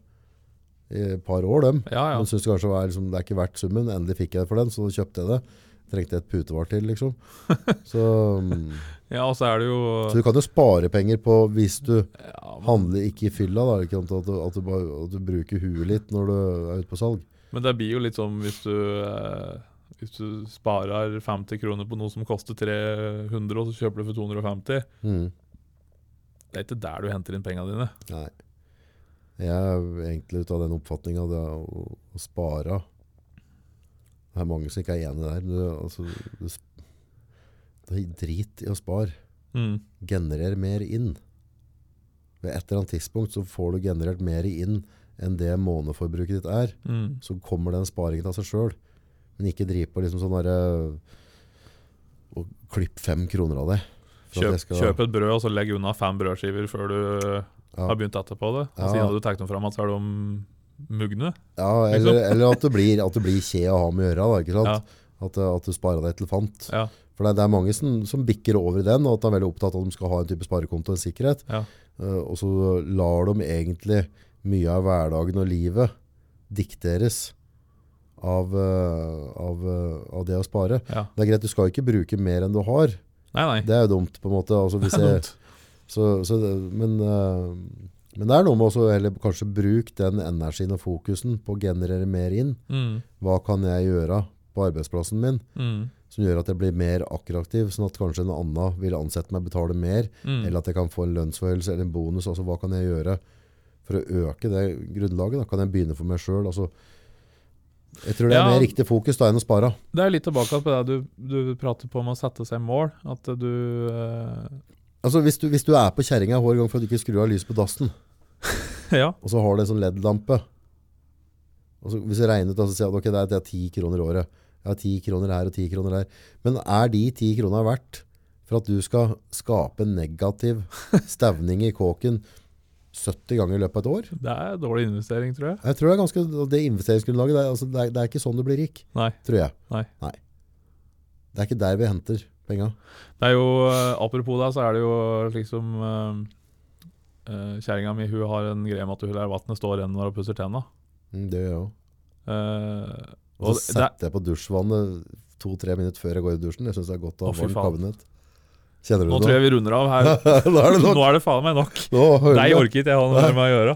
i et par år, dem. Ja, ja. syns synes det kanskje var, liksom, det er ikke verdt summen. Endelig fikk jeg det for den, så kjøpte jeg det. Trengte et putevar til, liksom. Så mm, Ja, og så er det jo Så du kan jo spare penger på hvis du ja, handler ikke i fylla, da, ikke sant? At, du, at, du bare, at du bruker huet litt når du er ute på salg. men det blir jo litt sånn hvis du eh, Hvis du sparer 50 kroner på noe som koster 300, og så kjøper du for 250 Mm. Det er ikke der du henter inn pengene dine. Nei. Jeg er egentlig ut av den oppfatninga det å, å spare. Det er mange som ikke er enig der. Du, altså, du, det er drit i å spare. Mm. Generer mer inn. Ved et eller annet tidspunkt så får du generert mer inn enn det måneforbruket ditt er. Mm. Så kommer den sparingen av seg sjøl. Men ikke driv på liksom sånn derre Og klipp fem kroner av det. Kjøp, skal- kjøp et brød, og så legg unna fem brødskiver før du ja. har begynt etterpå det. Og Ja. siden du tar dem fram, så er de mugne. Ja, eller, eller at det blir, at det blir kje å ha med å gjøre. Da, ikke sant? Ja. At, at du sparer deg til fant. Ja. For det, det er mange som, som bikker over i den, og at de er veldig opptatt av at de skal ha en type sparekonto og en sikkerhet. Ja. Uh, og så lar de egentlig mye av hverdagen og livet dikteres av, eh, av, eh, av det å spare. ja. Det er greit, du skal ikke bruke mer enn du har. Nei, nei. Det er jo dumt, på en måte. Altså, jeg, så, så, det- men, eh, men det er noe med å heller kanskje bruke den energien og fokusen på å generere mer inn. Mm. Hva kan jeg gjøre på arbeidsplassen min Mm. som gjør at jeg blir mer aktiv, sånn at kanskje en annen vil ansette meg, betale mer, Mm. eller at jeg kan få en lønnsforhøyelse eller en bonus. Altså, hva kan jeg gjøre for å øke det grunnlaget? Da? Kan jeg begynne for meg sjøl? Altså, jeg tror det er Ja. mer riktig fokus da enn å spare. Det er litt tilbake på det du, du prater på om å sette seg mål. At du eh, Altså, hvis, du, hvis du er på kjerringa hver gang for at du ikke skrur av lyset på dassen, Ja. og så har du en sånn LED-lampe Hvis du regner ut så sier jeg at det er- det ti kroner i året. Jeg har ti kroner her og ti kroner der. Men er de ti kronene verdt for at du skal skape en negativ stevning i kåken 70 ganger i løpet av et år? Det er dårlig investering, tror jeg. Jeg tror det er ganske, det investeringsgrunnlaget, det er, altså, det er, det er ikke sånn du blir rik, Nei. tror jeg. Nei. Det er ikke der vi henter penga. Det er jo, eh, Apropos det, så er det jo liksom uh, Kjerringa mi hun har en greie med at hun lar vannet stå og renne når hun pusser tenna. Mm, det gjør jeg òg. Eh, Og og så det, setter jeg på dusjvannet to-tre minutter før jeg går i dusjen. Jeg syns det er godt å ha varmt kabinett. Kjenner du nå det? tror jeg vi runder av her. Nå er det. Nå er det faen meg nok. Hører Nei, jeg ha noe med å gjøre.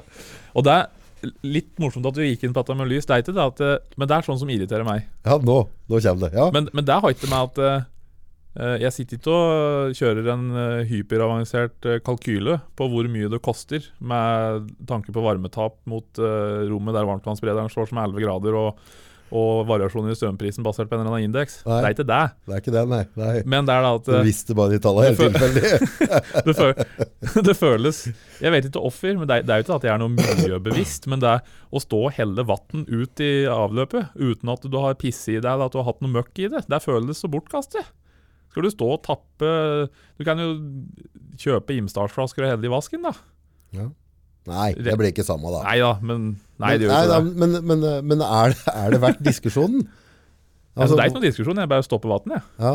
Og det er litt morsomt at du gikk inn på dette med lys. Det er ikke det at, eh, men det er sånn som irriterer meg. Ja, nå, nå kommer det. Ja. Men, men det har ikke med at eh, Jeg sitter ikke og kjører en eh, hyperavansert eh, kalkyle på hvor mye det koster, med tanke på varmetap mot eh, rommet der varmtvannsberederen står som er 11 grader, og, og variasjoner i strømprisen basert på en eller annen indeks. Det er ikke det. Det er ikke det, nei. nei. Men det er da at Du eh, visste bare de tallene helt tilfeldig. det, føl det føles Jeg vet ikke offer, men det er, det er jo ikke at jeg er noe miljøbevisst. Men det er å stå og helle vann ut i avløpet uten at du har pisse i deg eller at du har hatt noe møkk i det, det føles så bortkastet. Skal du stå og tappe Du kan jo kjøpe Imsdalsflasker og helle i vasken, da. Ja. Nei, det blir ikke samme, da. Nei da, men Nei, det gjør ikke det. Men, men, men er, det- er det verdt diskusjonen? Altså, det er ikke noe diskusjon, jeg bare stopper vannet, jeg. ja.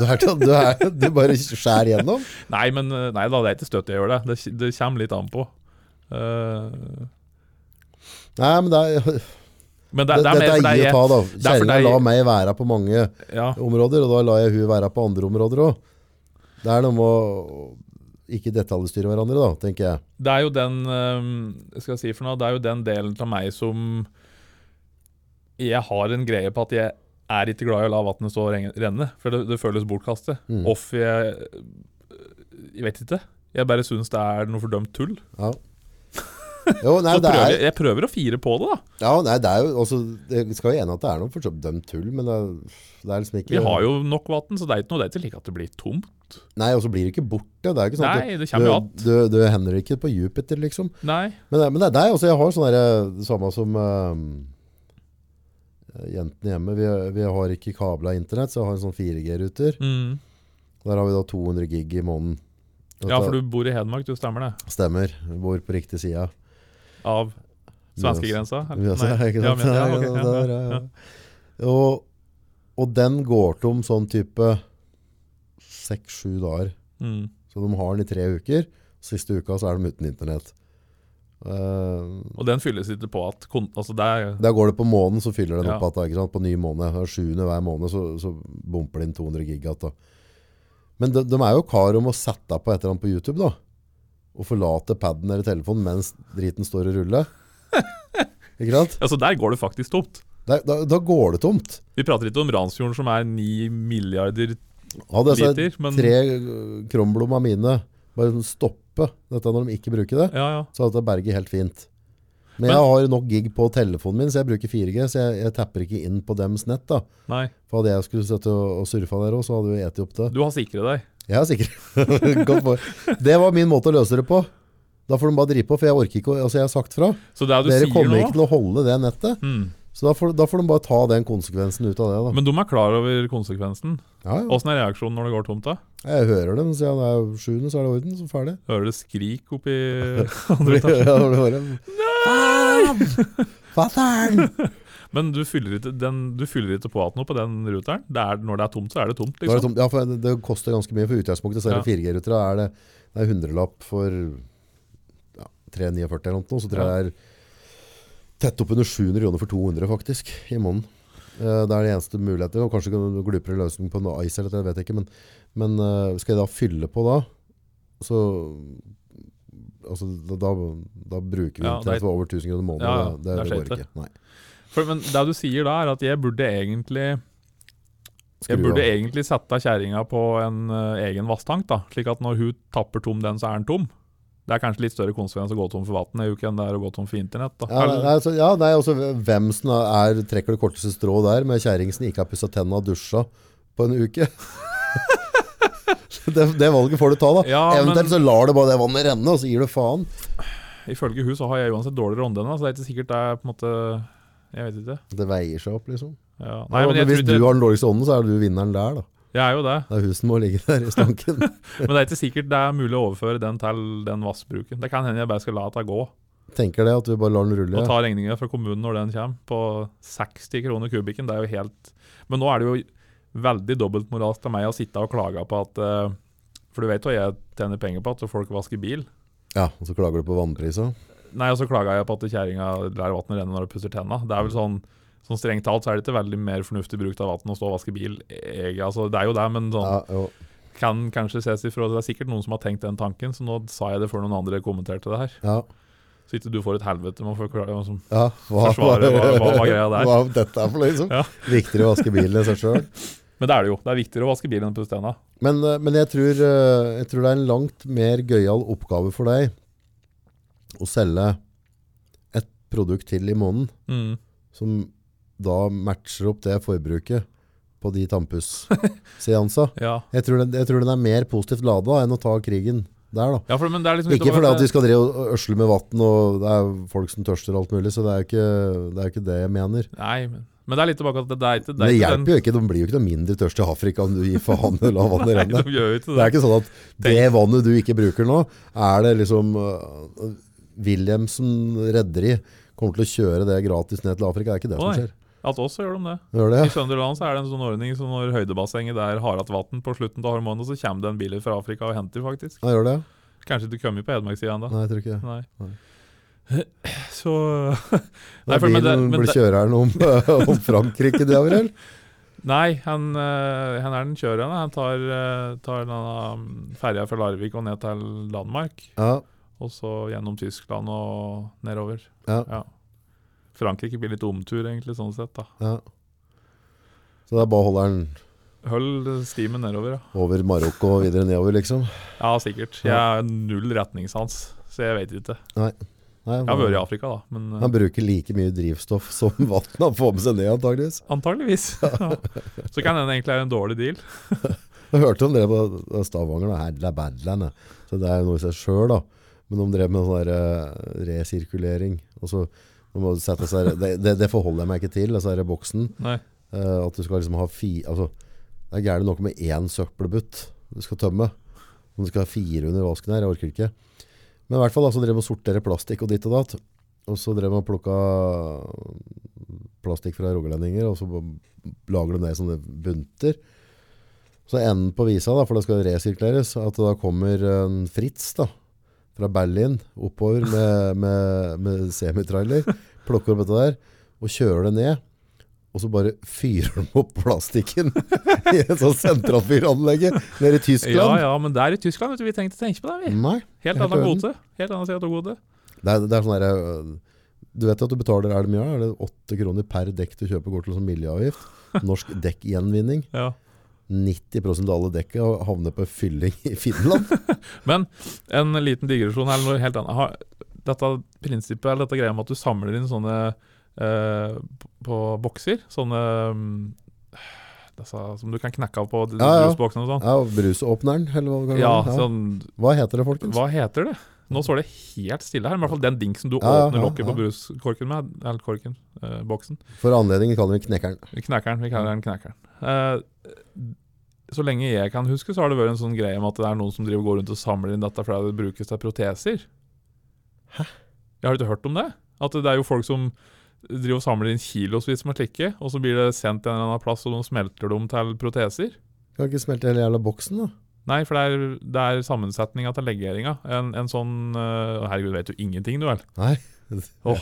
du, er, du, er, du bare skjærer gjennom? Nei, men Nei da, det er ikke støtt jeg gjør det. Det, det kommer litt an på. Uh... Nei, men det er, men det, det er dette mer er for deg ta, da. Kjerringa la meg være på mange ja, områder, og da lar jeg hun være på andre områder òg. Det er noe med å ikke detaljstyre hverandre, da, tenker jeg. Det er jo den øhm, skal jeg si for noe, Det er jo den delen av meg som Jeg har en greie på at jeg er ikke glad i å la vannet stå og renne, for det, det føles bortkastet. Mm. Off jeg Jeg vet ikke. Jeg bare syns det er noe fordømt tull. Ja. Jo, nei, Så prøver, er, jeg prøver å fire på det, da. ja, nei, det er jo også Jeg skal jo enig at det er noe for så dømt tull, men det det er liksom ikke Vi har jo nok vann, så det er ikke noe det er ikke at det blir tomt. Nei, og så blir det ikke borte. Det er ikke sånn Nei, det du, du, du, du hender ikke på Jupiter, liksom. Nei. Men, men det er deg også. Jeg har sånn Det samme som uh, jentene hjemme. Vi, vi har ikke kabla internett, så jeg har en sånn 4G-ruter. Mm. Der har vi da 200 gig i måneden. Ja, for du bor i Hedmark, du stemmer det? Stemmer. Bor på riktig side. Av svenskegrensa? Ja. Og, og den går tom sånn type seks-sju dager. Mm. Så de har den i tre uker. Siste uka så er de uten internett. Uh, Og den fylles ikke på at altså er, Der går det på måneden, så fyller den Ja. opp igjen? På ny måned. Sjuende hver måned så, så bumper inn 200 gig da. Men de, de er jo kar om å sette på et eller annet på YouTube, da. Og forlate paden eller telefonen mens driten står og ruller. Ikke sant? Altså, der går det faktisk tomt. Da, da, da går det tomt. Vi prater ikke om Randsfjorden som er 9 milliarder Hadde jeg liter, men tre kromblom av mine bare sånn stoppe dette når de ikke bruker det, Ja, ja. så hadde det berget helt fint. Men, Men- jeg har nok gig på telefonen min, så jeg bruker 4G, så jeg, jeg tapper ikke inn på dems nett. da. Nei. For hadde jeg skulle sette og, og surfa der òg, så hadde vi eti opp det. Du har sikret deg. Jeg er sikker. Det var min måte å løse det på. Da får de bare drive på, for jeg orker ikke Altså, jeg har sagt fra. Så det du Dere sier kommer nå ikke til å holde det nettet. mm. Så da får, da får de bare ta den konsekvensen ut av det. da. Men de er klar over konsekvensen. Ja, ja. Åssen er reaksjonen når det går tomt? da? Jeg hører dem, Siden ja, det er sjuende, så er det orden. Så ferdig. Hører du skrik oppi andre etasje? Ja, det Faen! Fatter'n! Men du fyller, ikke, den, du fyller ikke på igjen noe på den ruteren? Det er, når det er tomt, så er det tomt, er det, liksom? tomt. ja, for det, det koster ganske mye for utgangspunktet. Så er det 4G-ruter. Da er det, er 100-lapp for ja, 349 eller noe. Så tror jeg det er tett oppunder 700 kroner for 200 faktisk i måneden. Eh, Det er det eneste muligheten. Og kanskje kan du glupere løsning på noe Ice eller det, vet jeg ikke. Men, men eh, skal jeg da fylle på da, så altså, da, da, da bruker vi Ja, det er- over 1000 kroner i måneden. Ja, det, det det går ikke. Nei. For, men det du sier da, er at jeg burde egentlig Jeg burde egentlig sette kjerringa på en uh, egen vasstank, da. Slik at når hun tapper tom den, så er den tom. Det er kanskje litt større konsekvens å gå tom for vann i uke enn det er å gå tom for internett. da. Ja, nei, altså, ja, nei, også, hvem som er, trekker det korteste strå der, med kjerring som ikke har pussa tenna og dusja på en uke. det, det valget får du ta, da. Ja, Eventuelt men så lar du bare det vannet renne, og så gir du faen. ifølge hun så har jeg uansett dårligere åndeevne, så det er ikke sikkert det er på en måte Jeg vet ikke. Det veier seg opp, liksom. Ja. Nei, jeg, hvis du har den dårligste ånden, så er du vinneren der, da. jeg er jo det. Det er hun som må ligge der i stanken. Men det er ikke sikkert det er mulig å overføre den til den vassbruken. Det kan hende jeg bare skal la det gå. Tenker det, at du bare lar den rulle. Og ta regninga fra kommunen når den kommer, på 60 kroner kubikken. Det er jo helt Men nå er det jo veldig dobbeltmoralsk av meg å sitte og klage på at eh, For du vet hva jeg tjener penger på, at folk vasker bil. Ja, og så klager du på vannprisa. Nei, og så klager jeg på at kjerringa lar vannet renne når du pusser tenna. Det er vel sånn Sånn Strengt talt så er det ikke veldig mer fornuftig bruk av vann å stå og vaske bil. Jeg, altså, det er jo det, men sånn, Ja, kan kanskje ses ifra Det er sikkert noen som har tenkt den tanken, så nå sa jeg det før noen andre kommenterte det her. Ja. Så ikke du får et helvete med å forklare liksom, som ja. Hva, Forsvare hva- hva hva, greia der? Hva dette er for liksom. Ja. Viktigere å vaske bilen enn seg sjøl. Men det er det jo. Det er viktigere å vaske bilen enn å pusse tenna. Men, eh, men jeg, tror, eh, jeg tror det er en langt mer gøyal oppgave for deg å selge et produkt til i måneden Mm. som da matcher opp det forbruket på de tannpussseansa. Ja. Jeg, tror den- jeg tror den er mer positivt lada enn å ta krigen der, da. ja, for, men det er liksom Ikke fordi at vi skal drive og øsle med vann, og det er folk som tørster og alt mulig, så det er jo ikke det, er ikke det jeg mener. Nei, men, men det er litt tilbake at det, det er ikke Men det hjelper hjelper jo ikke, de blir jo ikke noe mindre tørste i Afrika om du gir faen i å la vannet Nei, de gjør ikke Det det. er ikke sånn at det vannet du ikke bruker nå, er det liksom uh, redder rederi kommer til å kjøre det gratis ned til Afrika. Er ikke det Å, som skjer. At også gjør de det. Gjør det? I Sønderland så er det en sånn ordning som når høydebassenget der har hatt vann på slutten av hormonet, så kommer det en bil fra Afrika og henter, faktisk. Ja, gjør det? Kanskje ikke kommet på Hedmarkssida ennå. Nei, jeg tror ikke det. Nei. Nei. Så Nei, for- men det- men blir kjøreren om, om Frankrike, det vel? Nei, han, eh, han er den kjørende. Han tar, uh, tar ferja fra Larvik og ned til Danmark. Ja, Og så gjennom Tyskland og nedover. ja, Ja. Frankrike blir litt omtur, egentlig, sånn sett. da ja. Så det er bare å holde den Hold stimen nedover, ja. over Marokko og videre nedover, liksom. Ja, sikkert. Jeg har null retningssans, så jeg vet ikke. Nei, Jeg har vært i Afrika, da, men eh, Han bruker like mye drivstoff som vann han får med seg ned, antageligvis. antageligvis. Ja. Så kan den egentlig være en dårlig deal. Jeg hørte om det på Stavanger, da. Hadla Badland. Så det er noe i seg sjøl, da. Men de drev med sånn eh, resirkulering. Og så seg, det, det, det forholder jeg meg ikke til, altså denne boksen. Uh, Eh, at du skal liksom ha fi... Altså, det er gærent noe med én søppelbutt du skal tømme. Om du skal ha fire under vasken her, jeg orker ikke. Men i hvert fall da, så drev og sortere plastikk og ditt og datt. Og så drev de og plukka plastikk fra rogalendinger, og så lager de det i sånne bunter. Så enden på visa, da, for det skal resirkuleres, at da kommer en Fritz da, fra Berlin oppover med, med, med semitrailer, plukker opp dette der, og kjører det ned. og så bare fyrer de opp plastikken i et sånt sentralfyranlegg nede i Tyskland. ja, ja, men der i Tyskland, vet du, vi trengte å tenke på det, vi. Nei, Helt annen kvote. Helt annen CO2-kvote. det det er sånn der, øh, Du vet at du betaler er det mye? Er det åtte kroner per dekk du kjøper går til som miljøavgift? Norsk dekkgjenvinning. Ja. 90% av alle dekka havner på fylling i Finland. Men en liten digresjon eller noe helt annet. Dette prinsippet, eller dette greia med at du samler inn sånne eh, på, bokser, sånne mm, disse, som du kan knekke av på Ja, ja. brusboksen og sånn. Ja, Brusåpneren, eller hva det Ja, sånn, Hva heter det, folkens? hva heter det? Nå står det helt stille her. I hvert fall den dingsen du Ja, ja, åpner ja, lokket på bruskorken med. Eller korken, eh, boksen. For anledningen kaller vi knekkeren. Knekkeren. Vi kaller den knekkeren. Eh, så lenge jeg kan huske, så har det vært en sånn greie om at det er noen som driver går rundt og samler inn dette fordi det brukes til proteser. Hæ? Jeg har ikke hørt om det? At det er jo folk som driver og samler inn kilosvis med slikke, og så blir det sendt til en eller annen plass, og de smelter dem til proteser. Kan ikke smelte hele jævla boksen, da. Nei, for det er, det er sammensetninga til legeringa. En, en sånn uh, Herregud, vet du ingenting, du vel? Nei. Oh.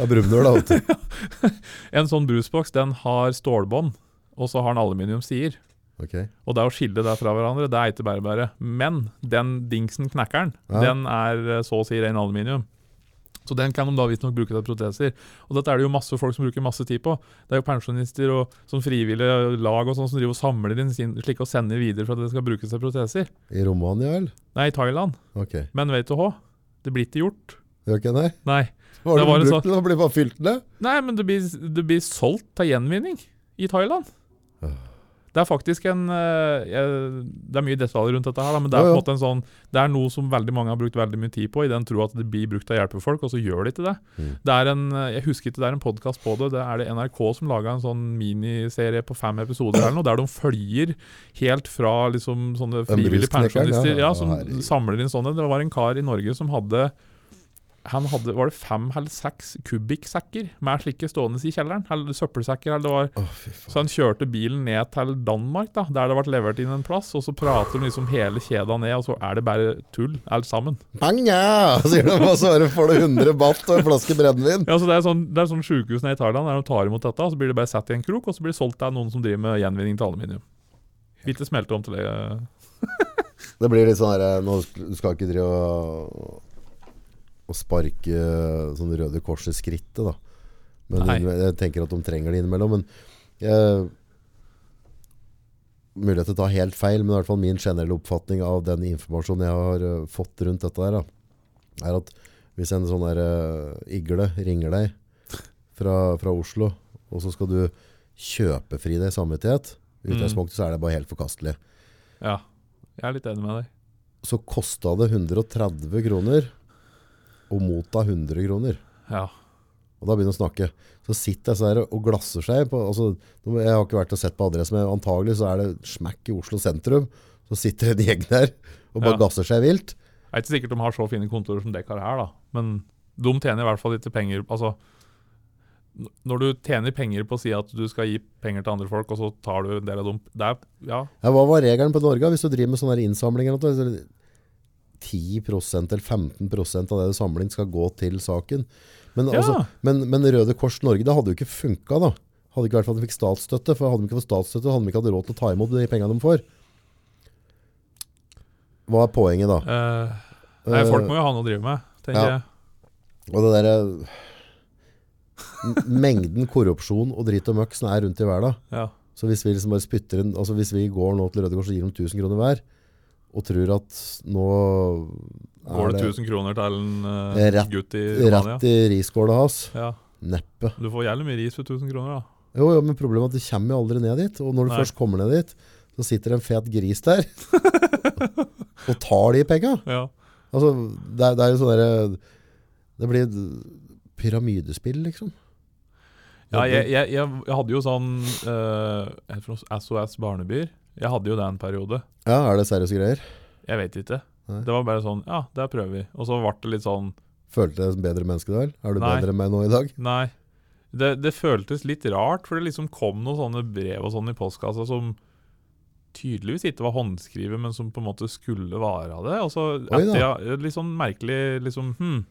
Er Brumnør, da. vet du. En sånn brusboks, den har stålbånd, og så har den aluminiumssider. Ok. Og det å skille det fra hverandre, det er ikke. Men den dingsen, knekkeren, Ja. den er eh, så å si ren aluminium. Så den kan de da visstnok bruke til proteser. Og dette er det jo masse folk som bruker masse tid på. Det er jo pensjonister og sånn frivillige lag og sånn som driver og samler inn sin, slik og sender videre for at det skal brukes til proteser. I Romania, eller? Nei, i Thailand. Okay. Men vet du hva? Det blir ikke gjort. Gjør ikke det? Nei. Hva Det har du brukt brukt til? Det blir bare fylt ned. Nei, men det blir, det blir solgt til gjenvinning i Thailand. Øh. Det er faktisk en eh, Det er mye detaljer rundt dette, her men det er på en måte en sånn Det er noe som veldig mange har brukt veldig mye tid på, i den tro at det blir brukt til å hjelpe folk, og så gjør de ikke det. Mm. Det er en, eh, Jeg husker ikke det er en podkast på det. Det er det NRK som laga en sånn miniserie på fem episoder eller noe, der de følger helt fra liksom sånne frivillige pensjonister ja. ja, som samler inn sånne. Det var en kar i Norge som hadde han hadde, Var det fem eller seks kubikksekker med slike stående i kjelleren? Eller søppelsekker? eller faen. så han kjørte bilen ned til Danmark, da, der det ble levert inn en plass. Og så prater de liksom hele kjeda ned, og så er det bare tull, alt sammen. Banga! Sier de, og så får du 100 baht og en flaske brennevin. Ja, så Det er sånn, det er sånn sjukehusene i Thailand der de tar imot dette, og så blir det bare satt i en krok, og så blir det solgt til noen som driver med gjenvinning til aluminium. Hvite smelter om til det. Det blir litt sånn her Nå sk- du skal ikke drive og, og sparke sånn Røde Kors i skrittet, da. Men jeg tenker at de trenger det innimellom. Men jeg, Mulighet til å ta helt feil, men i hvert fall min generelle oppfatning av den informasjonen jeg har uh, fått rundt dette her, da, er at hvis en sånn der uh, igle ringer deg fra, fra Oslo, og så skal du kjøpefri deg samvittighet, i Mm. så er det bare helt forkastelig. Ja, jeg er litt enig med deg. så kosta det 130 kroner å motta 100 kroner. Ja. Og da begynner han å snakke. Så sitter jeg så der og glasser seg på altså, Jeg har ikke vært og sett på adressen, men antagelig så er det smekk i Oslo sentrum. Så sitter en gjeng der og bare Ja. gasser seg vilt. Jeg er ikke sikkert de har så fine kontorer som dere har her, da. Men de tjener i hvert fall ikke penger Altså, når du tjener penger på å si at du skal gi penger til andre folk, og så tar du en del av dem Det er Ja. Ja, hva var regelen på Norge hvis du driver med sånne innsamlinger? At det- 10% eller 15% av det du samler inn skal gå til saken. Men, Ja. altså, men, men Røde Kors Norge, det hadde jo ikke funka da. Hadde ikke vært for at de fikk statsstøtte. For hadde de ikke fått statsstøtte, hadde de ikke hatt råd til å ta imot de pengene de får. Hva er poenget da? Uh, nei, folk Eh, må jo ha noe å drive med, tenker ja. jeg. Og det der Mengden korrupsjon og dritt og møkk som er rundt i verden. Ja. Så hvis vi liksom bare spytter inn Altså hvis vi går nå til Røde Kors og gir dem 1000 kroner hver, og tror at nå Går det det 1000 kroner til en uh, Rett- gutt i Romania? rett i risskåla hans? Ja. Neppe. Du får jævlig mye ris for 1000 kroner, da. Jo, jo, men problemet er at det kommer jo aldri ned dit. Og når du Nei. først kommer ned dit, så sitter en fet gris der og tar de penga. Ja. Altså, det, det er jo sånn derre Det blir pyramidespill, liksom. Ja, jeg, jeg, jeg, jeg hadde jo sånn uh, SOS Barnebyer. Jeg hadde jo det en periode. Ja, er det seriøse greier? Jeg vet ikke. Nei. Det var bare sånn Ja, det prøver vi. Og så ble det litt sånn Følte deg som bedre menneske da? Er du Nei. bedre enn meg nå i dag? Nei. Det, det føltes litt rart, for det liksom kom noen sånne brev og sånn i postkassa som tydeligvis ikke var håndskrevet, men som på en måte skulle være det. Og så etter, ja, litt sånn merkelig liksom Hm,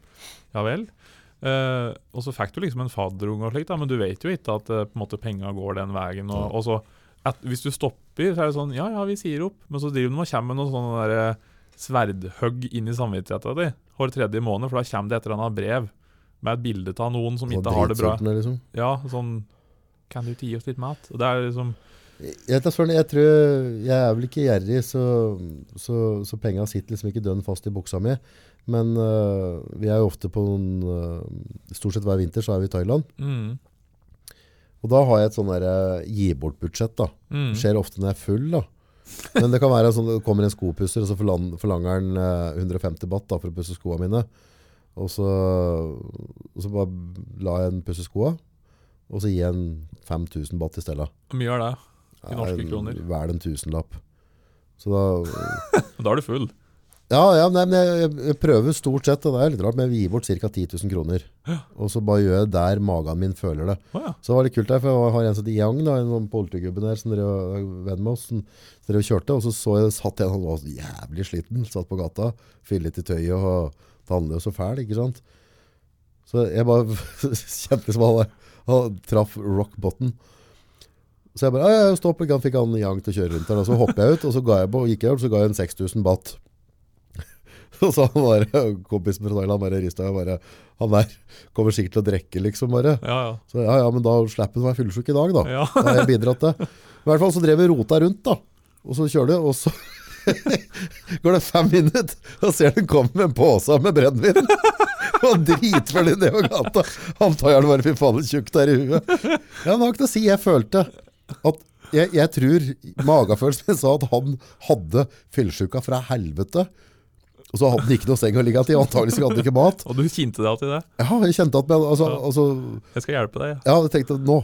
ja vel. Uh, og så fikk du liksom en fadderunge, og slikt, men du vet jo ikke at uh, på en måte penga går den veien. Og, og så at, Hvis du stopper, så er det sånn Ja, ja, vi sier opp. Men så driver de og kommer med noe sånne der, eh, sverdhugg inn i samvittigheten din hver tredje måned, for da kommer det et eller annet brev med et bilde av noen som ikke har det bra. Liksom. Ja, sånn Kan du ikke gi oss litt mat? Og det er liksom Jeg, vet da jeg tror Jeg er vel ikke gjerrig, så, så, så penga sitter liksom ikke dønn fast i buksa mi. Men uh, vi er jo ofte på noen uh, Stort sett hver vinter så er vi i Thailand. mm, Og da har jeg et sånn derre gi bort-budsjett. da. mm, skjer ofte når jeg er full, da. Men det kan være sånn, det kommer en skopusser, og så forlanger han eh, 150 baht da, for å pusse skoene mine. Og så, og så bare la jeg en pusse skoene, og så gir jeg en 5000 baht i stedet. Hvor mye er det? I norske kroner. Vel en tusenlapp. Så da Da er du full. Ja, ja nei, men jeg, jeg, prøver stort sett, og det er litt rart, men jeg gir bort ca. 10 000 kroner. Og så bare gjør jeg der magen min føler det. Oh, ja. Så var litt kult der, for jeg har en som heter Yang, da, en sånn politigubbe der, som er venn med oss, som dere kjørte, og så, så jeg, satt jeg, han var så jævlig sliten, satt på gata, fillet i tøyet, og tannløs og fæl, ikke sant? Så jeg bare kjente som han, han traff rock bottom. Så jeg bare, ja, ja, stopp, fikk han Yang til å kjøre rundt der, og så hoppet jeg ut, og så ga jeg på, gikk jeg ut, så ga jeg en 6000 baht. Og så han bare, kompisen fra Thailand bare rista og bare, han der kommer sikkert til å drekke liksom bare. Ja, ja. Så ja, ja, men da slipper han å være fyllesyk i dag, da. ja. Da har jeg bidratt til. I hvert fall så drev vi rota rundt, da. Og så kjører du, og så går det fem minutter, og ser den komme med en pose med brennevin. Og dritfull nedover gata. Han tar bare fy faen tjukk der i huet. Ja, men har ikke å si. Jeg følte at jeg, jeg tror magefølelsen min sa at han hadde fyllesyka fra helvete. Og så hadde den ikke noe seng å ligge til. antakelig hadde han ikke mat. Og du kjente deg til det? Ja, jeg kjente at men, altså, Ja. altså Jeg skal hjelpe deg. ja, jeg tenkte nå.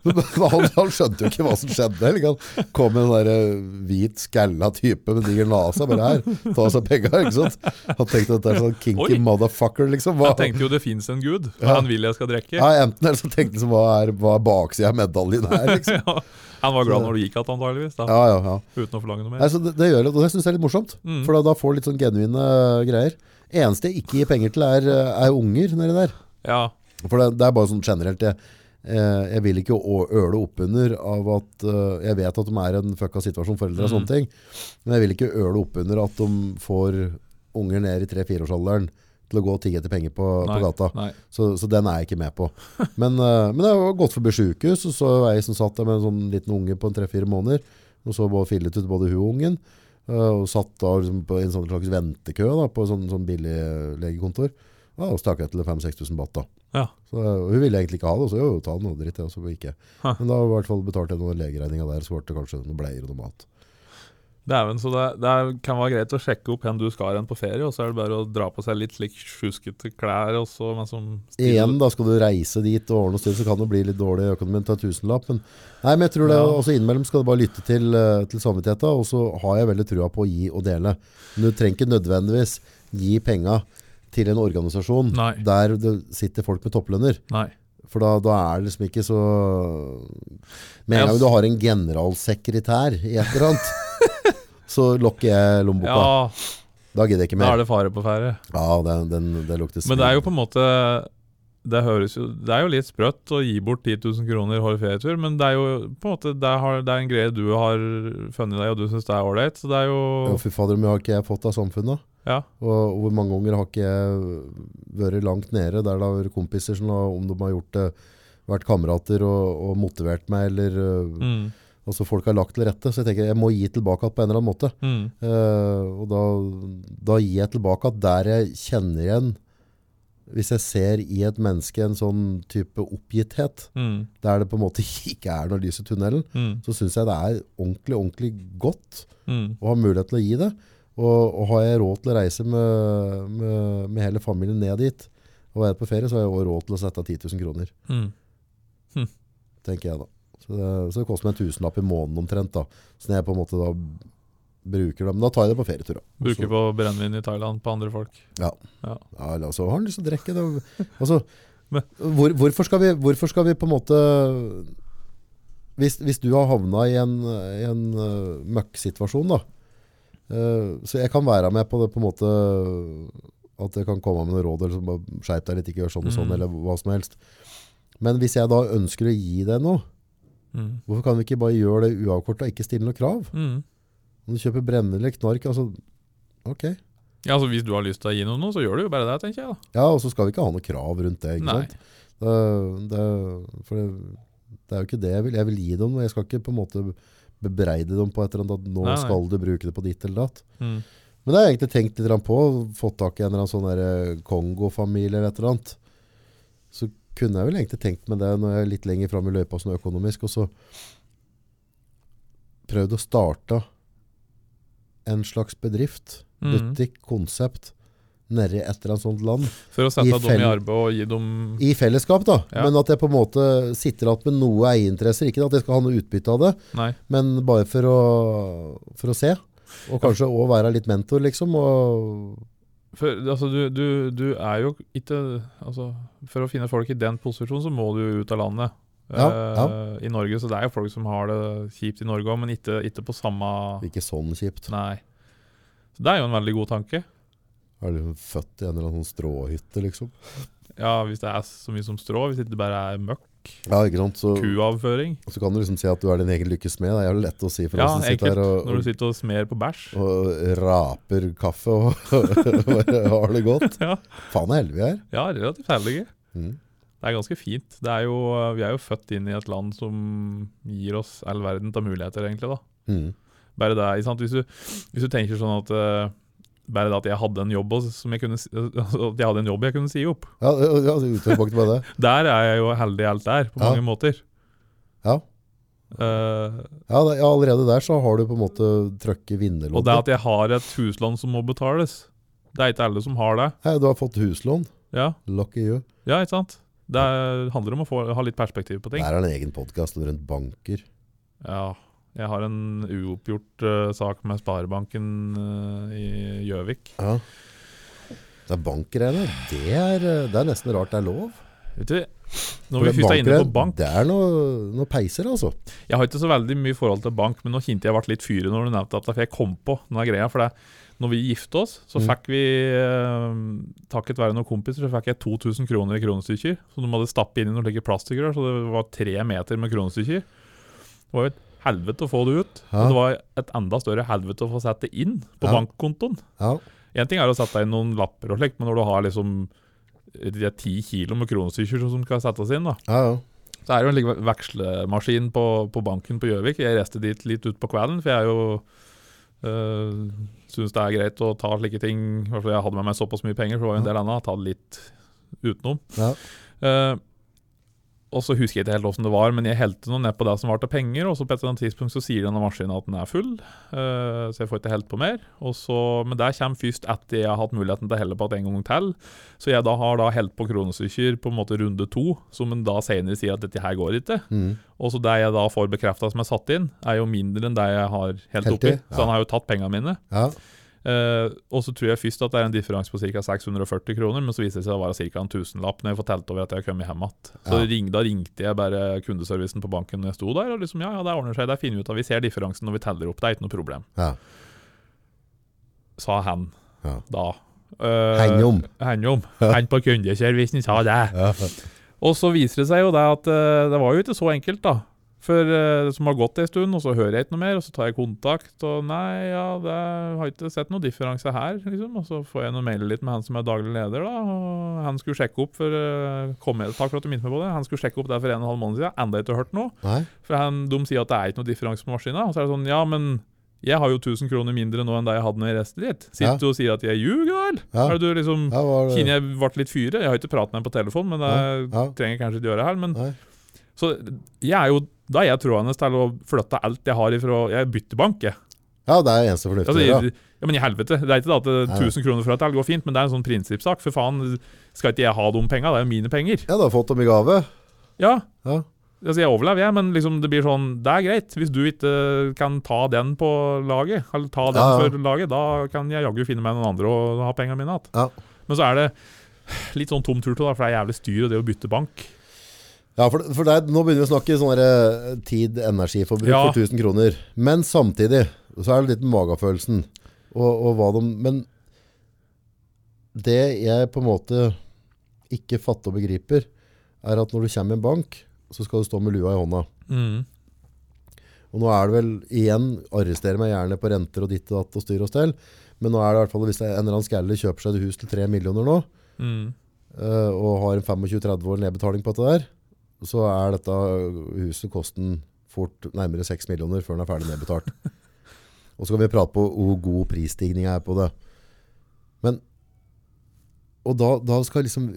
Han, han skjønte jo ikke hva som skjedde. Eller? Han kom med en der eh, hvit, skalla type med diger nase. Bare her, ta seg penga. Ikke sant? Han tenkte at det er sånn kinky Oi. motherfucker, liksom. Hva, Jeg tenkte jo det fins en gud, Ja. han vil jeg skal drikke. ja, enten eller så tenkte han hva er, hva er baksida av medaljen her, liksom. Ja. Han var glad når du gikk igjen, antageligvis. da, Ja, ja, ja. Uten å forlange noe mer. Altså, det, det gjør det, og det syns jeg er litt morsomt. Mm. For da, da får du litt sånn genuine eh, greier. Eneste jeg ikke gir penger til, er, eh, er unger nedi der. Ja, For det, det er bare sånn generelt jeg, jeg vil ikke øle oppunder av at eh, Jeg vet at de er en fucka situasjon, foreldre og Mm. sånne ting. Men jeg vil ikke øle oppunder at de får unger ned i tre-fireårsalderen til å gå og tigge etter penger på, på gata. Så, så den er jeg ikke med på. Men, eh, men jeg har gått forbi sjukehus, og så ei som satt der med en sånn liten unge på en tre-fire måneder. Og så bare fillet ut både hun og ungen. eh, og satt da liksom på en sånn slags ventekø da, på en sånn, sånn billig eh, legekontor. Og stakk jeg til 5000-6000 baht. da. Ja. Så, hun ville egentlig ikke ha det, og så jo, ta noe dritt. Ja, så ikke. Ha. Men da i hvert fall betalte jeg noen legeregninger der, så ble det kanskje noen bleier og noe mat. Dæven, så det, det kan være greit å sjekke opp hvem du skal hen på ferie, og så er det bare å dra på seg litt slik sjuskete klær. Og så, Igjen, da skal du reise dit og ordne og styre, så kan det bli litt dårlig økonomien til en tusenlapp. Men, nei, men jeg tror det Ja. også innimellom skal du bare lytte til, eh, til samvittigheten, og så har jeg veldig trua på å gi og dele. Men du trenger ikke nødvendigvis gi penga til en organisasjon Nei. der det sitter folk med topplønner. Nei. For da, da er det liksom ikke så Med en gang du har en generalsekretær i et eller annet, så lokker jeg lommeboka. Ja, Da gidder jeg ikke mer. da er det fare på ferde. Ja, den, den, det lukter Men det er jo på en måte det jo Det er jo litt sprøtt å gi bort 10 000 kroner hver ferietur, men det er jo på en måte Det, har, det er en greie du har funnet deg, og du syns det er ålreit. Så det er jo fy fader, hvor mye har ikke jeg fått av samfunnet? Ja. Og, hvor mange ganger har ikke jeg vært langt nede der det har vært kompiser som har, om de har gjort det, vært kamerater og, og motivert meg, eller øh, Mm, altså folk har lagt til rette. Så jeg tenker jeg må gi tilbake på en eller annen måte. mm, Uh, og da, da gir jeg tilbake der jeg kjenner igjen Hvis jeg ser i et menneske en sånn type oppgitthet, mm, der det på en måte ikke er noe lys i tunnelen, mm, så syns jeg det er ordentlig, ordentlig godt mm. ha har mulighet til å gi det. Og, og har jeg råd til å reise med, med, med hele familien ned dit og være på ferie, så har jeg også råd til å sette av 10 000 kroner, mm. tenker jeg da. Så det, så det koster meg en tusenlapp i måneden omtrent da. Så når jeg på en måte da bruker det, men da tar jeg det på ferietur da. Bruker Så- på brennevin i Thailand på andre folk. Ja. Ja. Ja, altså, så har han lyst til å drikke det. Altså, hvor, hvorfor, skal vi, hvorfor skal vi på en måte Hvis, hvis du har havna i en, en uh, møkksituasjon, da. Eh, så jeg kan være med på det på en måte At jeg kan komme med noen råd, eller så bare skjerp deg litt, ikke gjør sånn og sånn, Mm. eller hva som helst. Men hvis jeg da ønsker å gi deg noe, Mm. hvorfor kan vi ikke bare gjøre det uavkorta og ikke stille noe krav? Mm. Om du kjøper brennende eller knark, altså, ok. Ja, altså Hvis du har lyst til å gi noe, så gjør du jo bare det, tenker jeg. da Ja, og så skal vi ikke ha noe krav rundt det, ikke Nei. sant? Det, det, for det, det er jo ikke det jeg vil. Jeg vil gi dem noe. Jeg skal ikke på en måte bebreide dem på et eller annet at nå Nei, nei. skal du bruke det på ditt eller datt. Mm. Men det har jeg egentlig tenkt litt på. Fått tak i en eller annen sånn eh, Kongo-familie eller et eller annet. Så kunne jeg vel egentlig tenkt med det når jeg er litt lenger fram i løypa sånn økonomisk, og så prøvd å starte en slags bedrift, Mm. butikk, konsept, nedi et eller annet sånt land. For å sette dem i arbeid og gi dem I fellesskap, da. Ja. Men at jeg på en måte sitter igjen med noe eierinteresser. Ikke at jeg skal ha noe utbytte av det, Nei. men bare for å, for å se. Og kanskje òg være litt mentor, liksom. Og For altså, du, du, du er jo ikke altså, For å finne folk i den posisjonen, så må du ut av landet. Ja, Eh, I Norge, så det er jo folk som har det kjipt i Norge òg, men ikke, ikke på samme ikke sånn kjipt. Nei. Så det er jo en veldig god tanke. Er du født i en eller annen sånn stråhytte, liksom? Ja, hvis det er så mye som strå, hvis ikke det bare er møkk. Ja, ikke sant? Så, Kuavføring. så kan du liksom si at du er din egen lykkes smed. Det er jo lett å si for Ja, oss som sitter her og, Når du sitter og smer på bæsj. og raper kaffe og har det godt. Ja. Faen er heldige vi er. ja, relativt heldige. Mm. Det er ganske fint. Det er jo, vi er jo født inn i et land som gir oss all verden av muligheter, egentlig. da. Mm. Bare det, ikke sant? Hvis, du, hvis du tenker sånn at eh, bare det at jeg hadde en jobb som jeg kunne, at jeg hadde en jobb jeg kunne si opp. Ja, ja, ja, utgangspunktet med det. Der er jeg jo heldig alt der, på Ja. mange måter. Ja. Uh, Ja, da, ja, allerede der så har du på en måte trøkket og det at jeg har et huslån som må betales, det er ikke alle som har det. Hei, du har fått huslån. Ja, Lucky you. ja ikke sant? Det er- handler om å få, ha litt perspektiv på ting. Der er det en egen podkast rundt banker. Ja, jeg har en uoppgjort uh, sak med Sparebanken uh, i Gjøvik. Ja. Det er bankgreiene. Det er, eh, det er nesten rart det er lov. Vet du, når vi først er inne på bank Det er noe, noe peiser, altså. Jeg har ikke så veldig mye forhold til bank, men nå kjente jeg ble litt fyrig når du nevnte at jeg kom på denne greia. For det, når vi gifte oss, så Mm. fikk vi, takket være noen kompiser, så fikk jeg 2000 kroner i kronestykker. Som de hadde stappet inn i noen slike plastikkrør, så det var tre meter med kronestykker. Det var jo et helvete å få det ut. Ja. Og det var et enda større helvete å få sette det inn på Ja. bankkontoen. Ja. En ting er å sette inn noen lapper og slikt, men når du har liksom de er ti kilo med kronestykker som skal settes inn, da. ja, ja. Så er det jo en vekslemaskin på, på banken på Gjøvik. Jeg reiste dit litt utpå kvelden, for jeg er jo øh, syns det er greit å ta slike ting. i hvert fall Jeg hadde med meg såpass mye penger, så var jo en del annet. Ta det litt utenom. Ja. Eh, og så husker jeg ikke helt åssen det var, men jeg helte noe ned på det som var til penger, og så på et eller annet tidspunkt så sier denne maskinen at den er full, uh, så jeg får ikke helt på mer. Og så, men det kommer først etter jeg har hatt muligheten til å helle på det en gang til. Så jeg da har da helt på kronestykker på en måte runde to, som en da senere sier at dette her går ikke. Mm. Og så det jeg da får bekrefta som er satt inn, er jo mindre enn det jeg har helt Helt oppi. i, Så han har jo tatt pengene mine. ja. Eh, og så tror jeg først at det er en differanse på ca. 640 kroner, men så viser det seg å være ca. en tusenlapp når jeg får telt over at jeg har kommet hjem igjen. Så Ja. ring, da ringte jeg bare kundeservicen på banken når jeg sto der, og liksom ja, ja, det ordner seg, det finner vi ut av. Vi ser differansen når vi teller opp, det er ikke noe problem. ja. Sa han Ja. da. Uh, Henjom. Henjom. Han på kundeservicen sa det. Ja. Og så viser det seg jo det at uh, det var jo ikke så enkelt, da. For uh, som har gått en stund, og så hører jeg ikke noe mer, og så tar jeg kontakt, og nei, ja, det har ikke sett noe differanse her, liksom. Og så får jeg noe mail litt med han som er daglig leder, da, og han skulle sjekke opp for uh, kom jeg, Takk for at du minnet meg på det. Han skulle sjekke opp det for en og en halv måned siden, enda ikke hørt noe. Nei. For han, de sier at det er ikke noe differanse på maskina, og så er det sånn, ja, men jeg har jo 1000 kroner mindre nå enn det jeg hadde når jeg reiste dit. Sitter Ja. du og sier at jeg ljuger, vel? Ja. Er du liksom Ja, det- Kine jeg ble litt fyre. Jeg har ikke pratet med ham på telefon, men det Ja. trenger jeg kanskje ikke gjøre her. Men så jeg er jo Da er jeg troende til å flytte alt jeg har ifra Jeg bytter bank, jeg. Ja, det er eneste fornuftige. Altså, ja. ja, men i helvete. Det er ikke det at 1000 kroner for et elg går fint, men det er en sånn prinsippsak. For faen, skal ikke jeg ha de penga? Det er jo mine penger. ja, du har fått dem i gave. Ja. Ja. Altså, jeg overlever, jeg, men liksom det blir sånn Det er greit. Hvis du ikke kan ta den på laget, eller ta den Ja, for laget, da kan jeg jaggu finne meg noen andre og ha penga mine igjen. Ja. Men så er det litt sånn tom tur til, da, for det er jævlig styr det å bytte bank. Ja, for, for det, er- nå begynner vi å snakke sånn eh, tid, energiforbruk Ja. for 1000 kroner. Men samtidig så er det litt magefølelsen. Og, og hva de, men det jeg på en måte ikke fatter og begriper, er at når du kommer i en bank, så skal du stå med lua i hånda. Mm. Og nå er det vel, igjen, arrester meg gjerne på renter og ditt og datt og styr og stell, men nå er det i hvert fall, hvis en eller annen skalle kjøper seg et hus til 3 millioner nå, Mm. eh, og har en 25-30 år nedbetaling på dette der, så er dette huset kosten fort nærmere 6 millioner før den er ferdig nedbetalt. og så kan vi prate på hvor god prisstigning er på det. Men, og da, da skal liksom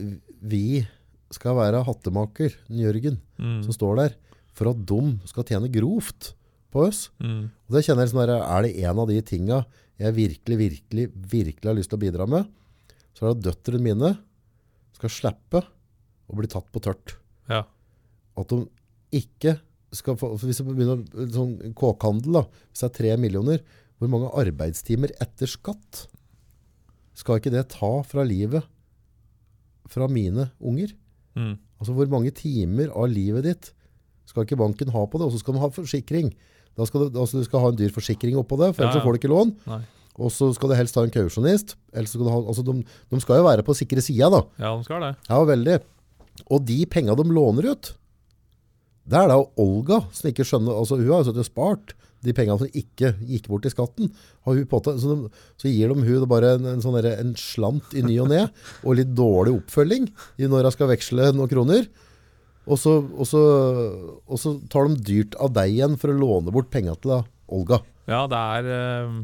vi skal være hattemaker, Jørgen, Mm. som står der, for at de skal tjene grovt på oss. Mm. Og det kjenner jeg sånn der, Er det en av de tinga jeg virkelig, virkelig, virkelig har lyst til å bidra med, så er det at døtrene mine skal slippe å bli tatt på tørt. Ja. At de ikke skal få Hvis det begynner sånn kåkhandel, da, hvis det er tre millioner, hvor mange arbeidstimer etter skatt skal ikke det ta fra livet fra mine unger? Mm. Altså hvor mange timer av livet ditt skal ikke banken ha på det, og så skal de ha forsikring. Da skal du, altså du skal ha en dyr forsikring oppå det, for ellers ja. får du ikke lån. Nei. Og så skal du helst ha en kausjonist. skal du ha, altså de, de skal jo være på sikre sida da. Ja, de skal det. Ja, veldig. Og de penga de låner ut, det er da Olga som ikke skjønner, altså hun har jo spart de pengene som ikke gikk bort i skatten, har hun påtatt, så, de, så gir de hun bare en, en, sånn en slant i ny og ne, og litt dårlig oppfølging i når hun skal veksle noen kroner. Og så, og, så, og så tar de dyrt av deg igjen for å låne bort penga til Olga. Ja, det er, eh,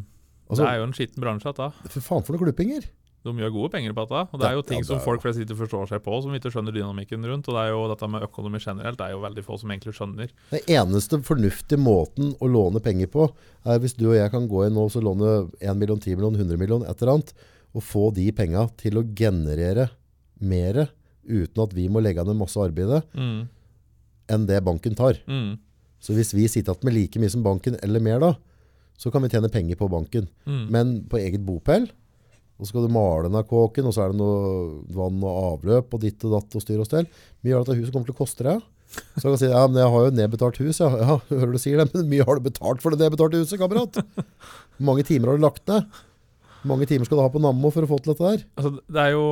Altså, det er jo en skitten bransje, dette. for faen for noen klippinger. De gjør gode penger på dette. Og det er jo ting ja, som er- folk flest ikke forstår seg på, som ikke skjønner dynamikken rundt. Og det er jo dette med økonomi generelt, det er jo veldig få som egentlig skjønner. Den eneste fornuftige måten å låne penger på, er hvis du og jeg kan gå inn nå og låne 1 million, 10 million, 100 million, et eller annet, og få de penga til å generere mer uten at vi må legge ned masse arbeid Mm. enn det banken tar. Mm. Så hvis vi sitter igjen med like mye som banken, eller mer da, så kan vi tjene penger på banken. Mm. Men på eget bopel, og så skal du male denne kåken, og så er det noe vann og avløp og ditt og datt og styr og stell. Mye av dette huset kommer til å koste deg. Så kan si, ja, men jeg har jo nedbetalt hus, ja. ja hører du sier det, men mye har du betalt for det nedbetalte huset, kamerat? Hvor mange timer har du lagt ned? Hvor mange timer skal du ha på Nammo for å få til dette der? Altså, det er jo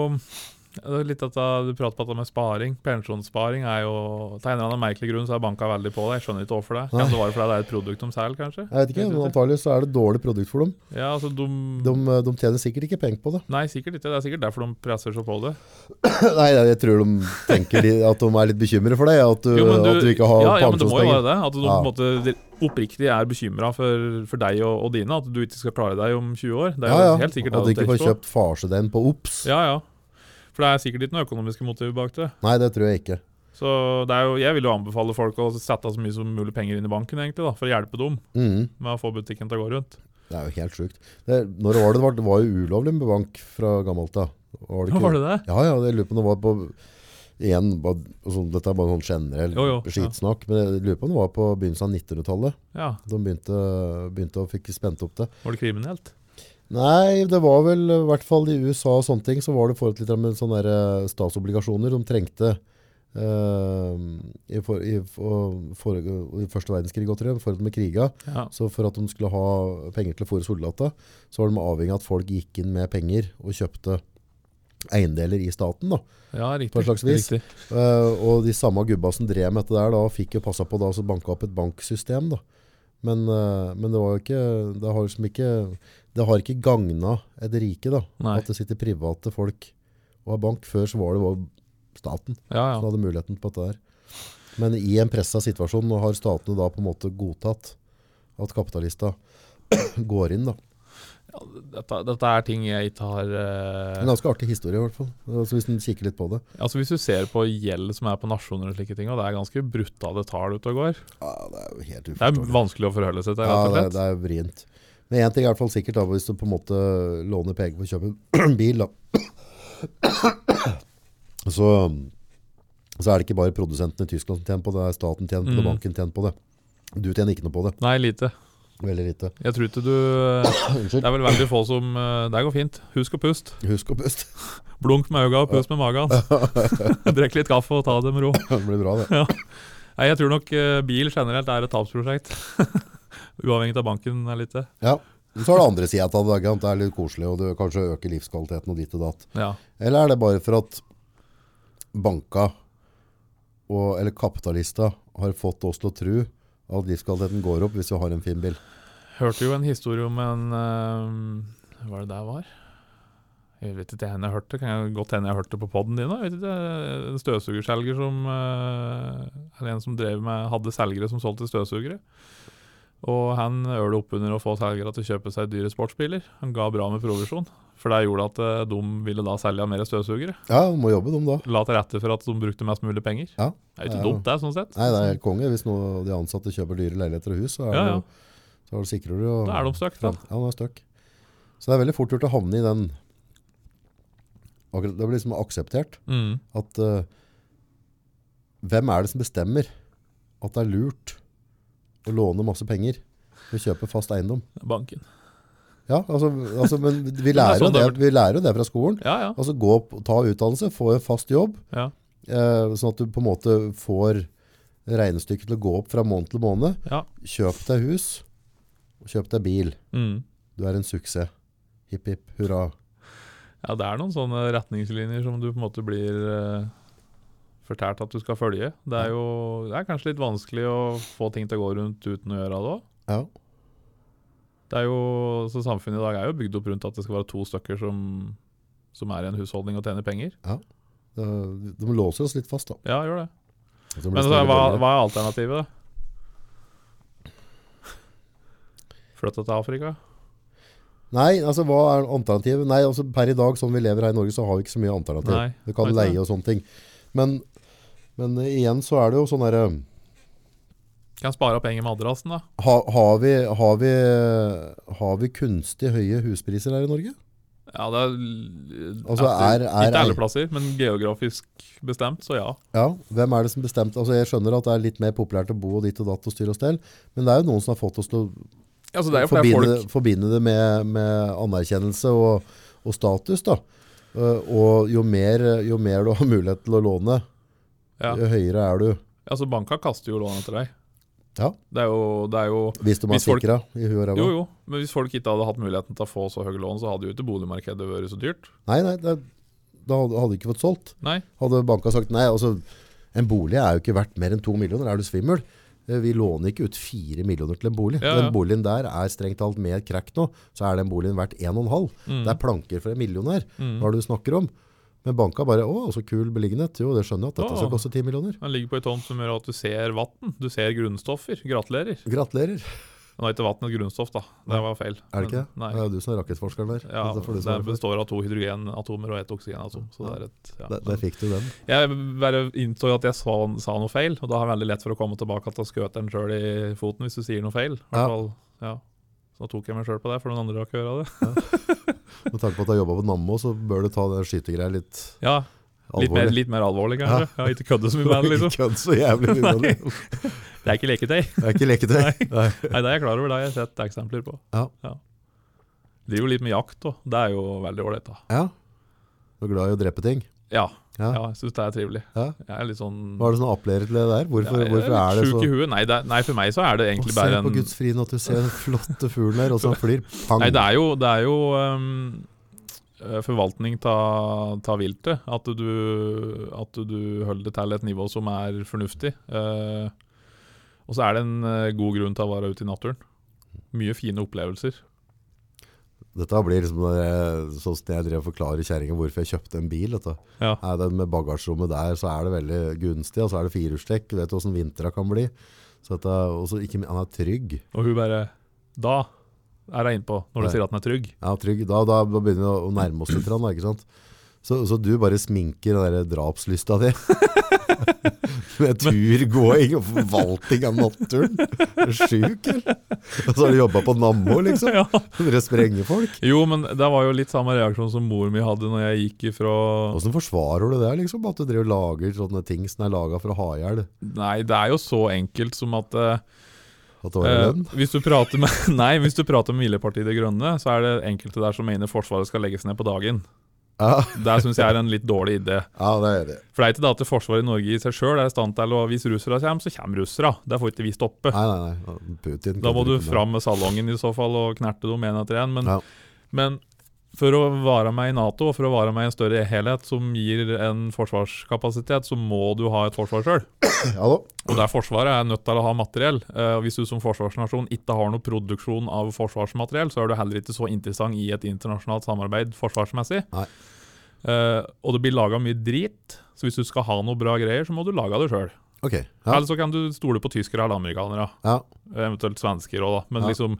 litt at Du prater på dette med sparing. Pensjonssparing er jo Til en eller annen merkelig grunn så er banka veldig på det. Jeg skjønner ikke hvorfor det. Kan det være fordi det er et produkt de selger, kanskje? Jeg vet ikke, men antagelig så er det et dårlig produkt for dem. Ja, altså de, De, de tjener sikkert ikke penger på det. Nei, sikkert ikke. Det er sikkert derfor de presser så på det. Nei, jeg tror de tenker at de er litt bekymret for deg, at du, Jo, du, at du ikke har ja, ja, men det må jo være det. At du Ja. på en måte oppriktig er bekymra for, for deg og, og dine. At du ikke skal klare deg om 20 år. Det er Ja, ja. helt sikkert At du ikke får kjøpt farsedein på OPS. Ja, ja. For det er sikkert ikke noe økonomiske motiv bak det. Nei, det tror jeg ikke. Så det er jo, jeg vil jo anbefale folk å sette så mye som mulig penger inn i banken, egentlig, da, for å hjelpe dem mm. med å få butikken til å gå rundt. Det er jo helt sjukt. Det, når var det, det var, det var jo ulovlig med bank fra gammelt av. Var det Ja, var det det? Ja, ja, jeg lurer på om det var på igjen, bare, sånn, dette er bare sånn generell Jo, jo, ja. men jeg lurer på om det var på begynnelsen av 1900-tallet. Ja, De begynte, begynte å fikk spent opp det. Var det kriminelt? Nei, det var vel i hvert fall i USA og sånne ting, så var det forhold litt med sånne der, eh, statsobligasjoner de trengte uh, i, for, i, for, i første verdenskrig, godt, tror jeg, forhold med kriga. Ja. Så for at de skulle ha penger til å fôre soldater, så var de avhengig av at folk gikk inn med penger og kjøpte eiendeler i staten. da. ja, riktig. På et slags vis. Eh, og de samme gubba som drev med dette der, da, fikk jo passa på da, å banke opp et banksystem. da. Men, men det var jo ikke Det har liksom ikke Det har ikke gagna et rike, da. Nei. At det sitter private folk og har bank. Før så var det staten Ja, som hadde muligheten på dette der. Men i en pressa situasjon nå har statene da på en måte godtatt at kapitalista går inn. da. ja dette, dette er ting jeg ikke har uh... En ganske artig historie, i hvert fall. Altså, hvis en kikker litt på det. Altså Hvis du ser på gjeld som er på nasjoner og slike ting, og det er ganske brutale tall ute og går Ja, Det er jo helt Det er vanskelig å forholde seg til, Ja, rett og det, er- slett. det er vrient. Men én ting er i hvert fall sikkert, da, hvis du på en måte låner penger for å kjøpe en bil, da. Så, så er det ikke bare produsenten i Tyskland som tjener på det, det er staten tjener på det, Mm. banken tjener på det. Du tjener ikke noe på det. Nei, lite. Veldig lite. Jeg tror ikke du Det er vel veldig få som eh, Det går fint. Husk å puste. Husk å puste. Blunk med øynene og pust med magen. Drikk litt kaffe og ta det med ro. Det blir bra, det. Nei, Jeg tror nok eh, bil generelt er et tapsprosjekt. Uavhengig av banken er litt det. Ja, Så er det andre sida av det. Det er litt koselig, og du kanskje øker livskvaliteten og ditt og datt. Ja. Eller er det bare for at banka og, eller kapitalista har fått oss til å tro at livskvaliteten går opp hvis vi har en fin bil? Hørte jo en historie om en eh, Hva var det der var? Jeg vet ikke hvem jeg hørte Kan jeg godt hende jeg hørte på poden din. òg. En støvsugerselger som eh, Eller en som drev med hadde selgere som solgte støvsugere. Og han ølte opp under å få selgere til å kjøpe seg dyre sportsbiler. Han ga bra med provisjon. For det gjorde at eh, de ville da selge mer støvsugere. Ja, må jobbe dem da. La til rette for at de brukte mest mulig penger. Ja. Det er jo ikke Ja. dumt, det, sånn sett. Nei, det er konge. Hvis noe, de ansatte kjøper dyre leiligheter og hus, så er Ja, det ja. jo så er det sikrer du jo Da er de støkk. Ja, de er støkk. Så det er veldig fort gjort å havne i den Det blir liksom akseptert Mm. at uh, Hvem er det som bestemmer at det er lurt å låne masse penger for å kjøpe fast eiendom? Banken. Ja, altså, altså men vi er lærer, jo sånn det det, vi lærer jo det fra skolen. Ja, ja. Altså gå opp, ta utdannelse, få en fast jobb, ja. eh, sånn at du på en måte får regnestykket til å gå opp fra måned til måned. ja. Kjøp deg hus, og kjøp deg bil. Mm. Du er en suksess. Hipp, hipp, hurra. Ja, det er noen sånne retningslinjer som du på en måte blir eh, fortalt at du skal følge. Det er jo det er kanskje litt vanskelig å få ting til å gå rundt uten å gjøre det òg. Ja. Det er jo, så Samfunnet i dag er jo bygd opp rundt at det skal være to stykker som, som er i en husholdning og tjener penger. Ja. de låser oss litt fast, da. Ja, gjør det. Det Men så, hva, hva er alternativet? da? Flytte til Afrika? Nei, altså hva er alternativet? Nei, altså per i dag, sånn vi lever her i Norge, så har vi ikke så mye alternativ. Nei, Vi kan leie det. og sånne ting. Men, men igjen så er det jo sånn derre Kan spare penger med madrassen, da. ha, har, vi, har, vi, har vi kunstig høye huspriser her i Norge? Ja, det er, Altså, er- er- Ikke alle plasser, men geografisk bestemt, så ja. Ja, hvem er det som bestemte? Altså Jeg skjønner at det er litt mer populært å bo og dit og datt og styre og stell, men det er jo noen som har fått oss til å Altså, det er forbinde, folk forbinde det med, med anerkjennelse og, og status. da. Eh, og jo mer, jo mer du har mulighet til å låne, ja. jo høyere er du. Altså, banka kaster jo lån etter deg. Ja. Det er jo, det er jo Hvis de har Hvis folk- sikra i huet. Jo, jo. Men hvis folk ikke hadde hatt muligheten til å få så høye lån, så hadde jo ikke boligmarkedet vært så dyrt. Nei, nei, det, da hadde du ikke fått solgt. Nei. Hadde banka sagt nei, altså en bolig er jo ikke verdt mer enn to millioner. Er du svimmel? Eh, Vi låner ikke ut fire millioner til en bolig. Ja, ja. Den boligen der er strengt talt med krekk nå, så er den boligen verdt en og en halv. Mm. Det er planker for en million her. Mm. Hva er det du snakker om? Men banka bare Å, så kul beliggenhet. Jo, det skjønner jeg at dette skal koste ti millioner. Den ligger på ei tomt som gjør at du ser vann. Du ser grunnstoffer. Gratulerer. Gratulerer. Nå er ikke vann et grunnstoff, da. Det var feil. Er det ikke det? Nei. Det er jo du som er rakettforskeren der. Ja, Dette det, det består av to hydrogenatomer og ett oksygenatom. Så det er et, ja. Der, der fikk du den. Jeg bare innså at jeg sa, sa noe feil, og da har jeg veldig lett for å komme tilbake til skøteren sjøl i foten hvis du sier noe feil. I hvert Ja. fall, ja. Så da tok jeg meg sjøl på det, for noen andre har ikke hørt det. Med tanke på at du har jobba på Nammo, så bør du ta den skytegreia litt Ja, litt mer, litt mer alvorlig, kanskje. Ja, ikke kødde så mye med det, liksom. Ikke kødd så jævlig mye med det. Det er ikke leketøy. Det er ikke leketøy. Nei. Nei, det er jeg klar over, det har jeg sett eksempler på. Ja. Driver jo litt med jakt òg. Det er jo veldig ålreit. Ja. Du er glad i å drepe ting? Ja, Ja. ja jeg syns det er trivelig. Ja. Jeg er litt sånn Hva er det som appellerer til det der? Hvorfor, Ja, jeg hvorfor er det så sjuk i huet. Nei, er- nei, for meg så er det egentlig bare en Se på Guds frie natur, du ser den flotte fuglen der, og så han flyr. Pang. Nei, det er jo, det er jo eh, forvaltning av viltet. At du, at du holder det til et nivå som er fornuftig. Eh, og så er det en eh, god grunn til å være ute i naturen. Mye fine opplevelser. Dette blir liksom det- sånn som jeg drev og forklarer kjerringa hvorfor jeg kjøpte en bil. Ja. Er det med bagasjerommet der, så er det veldig gunstig, og så er det firehjulstrekk. Du vet hvordan vintra kan bli. Så dette, også, ikke, han er trygg. Og hun bare Da er hun innpå, når du sier at den er trygg. Ja, trygg. Da, da begynner vi å nærme oss litt, da, ikke sant? Så, så du bare sminker den der drapslysta di med turgåing og forvaltning av naturen? Er du sjuk, eller? Og så har du jobba på Nammo, liksom? ja. Dere sprenger folk? Jo, men det var jo litt samme reaksjon som mor mi hadde når jeg gikk ifra Hvordan forsvarer du det, liksom? At du driver og lager sånne ting som er laga for å ha i hjel? Nei, det er jo så enkelt som at eh, At det var Eh, lønn? hvis du prater med Nei, hvis du prater med Miljøpartiet De Grønne, så er det enkelte der som mener Forsvaret skal legges ned på dagen. Ja, Der syns jeg er en litt dårlig idé. ja det er det. For det er ikke det at Forsvaret i Norge i seg sjøl er i stand til å Hvis russere kommer, så kommer russere. Det får ikke vi stoppe. Nei, nei, nei. Putin Da må du fram med salongen i så fall og knerte dem én etter én. Men, Ja. men for å være med i Nato og for å være med i en større helhet som gir en forsvarskapasitet, så må du ha et forsvar sjøl. Ja. Og der Forsvaret er nødt til å ha materiell. Eh, og hvis du som forsvarsnasjon ikke har noe produksjon av forsvarsmateriell, så er du heller ikke så interessant i et internasjonalt samarbeid forsvarsmessig. Nei. Eh, og det blir laga mye drit, så hvis du skal ha noe bra greier, så må du lage det sjøl. Okay, Ja. Eller så kan du stole på tyskere eller amerikanere. ja. Eventuelt svensker òg, da. Men Ja. liksom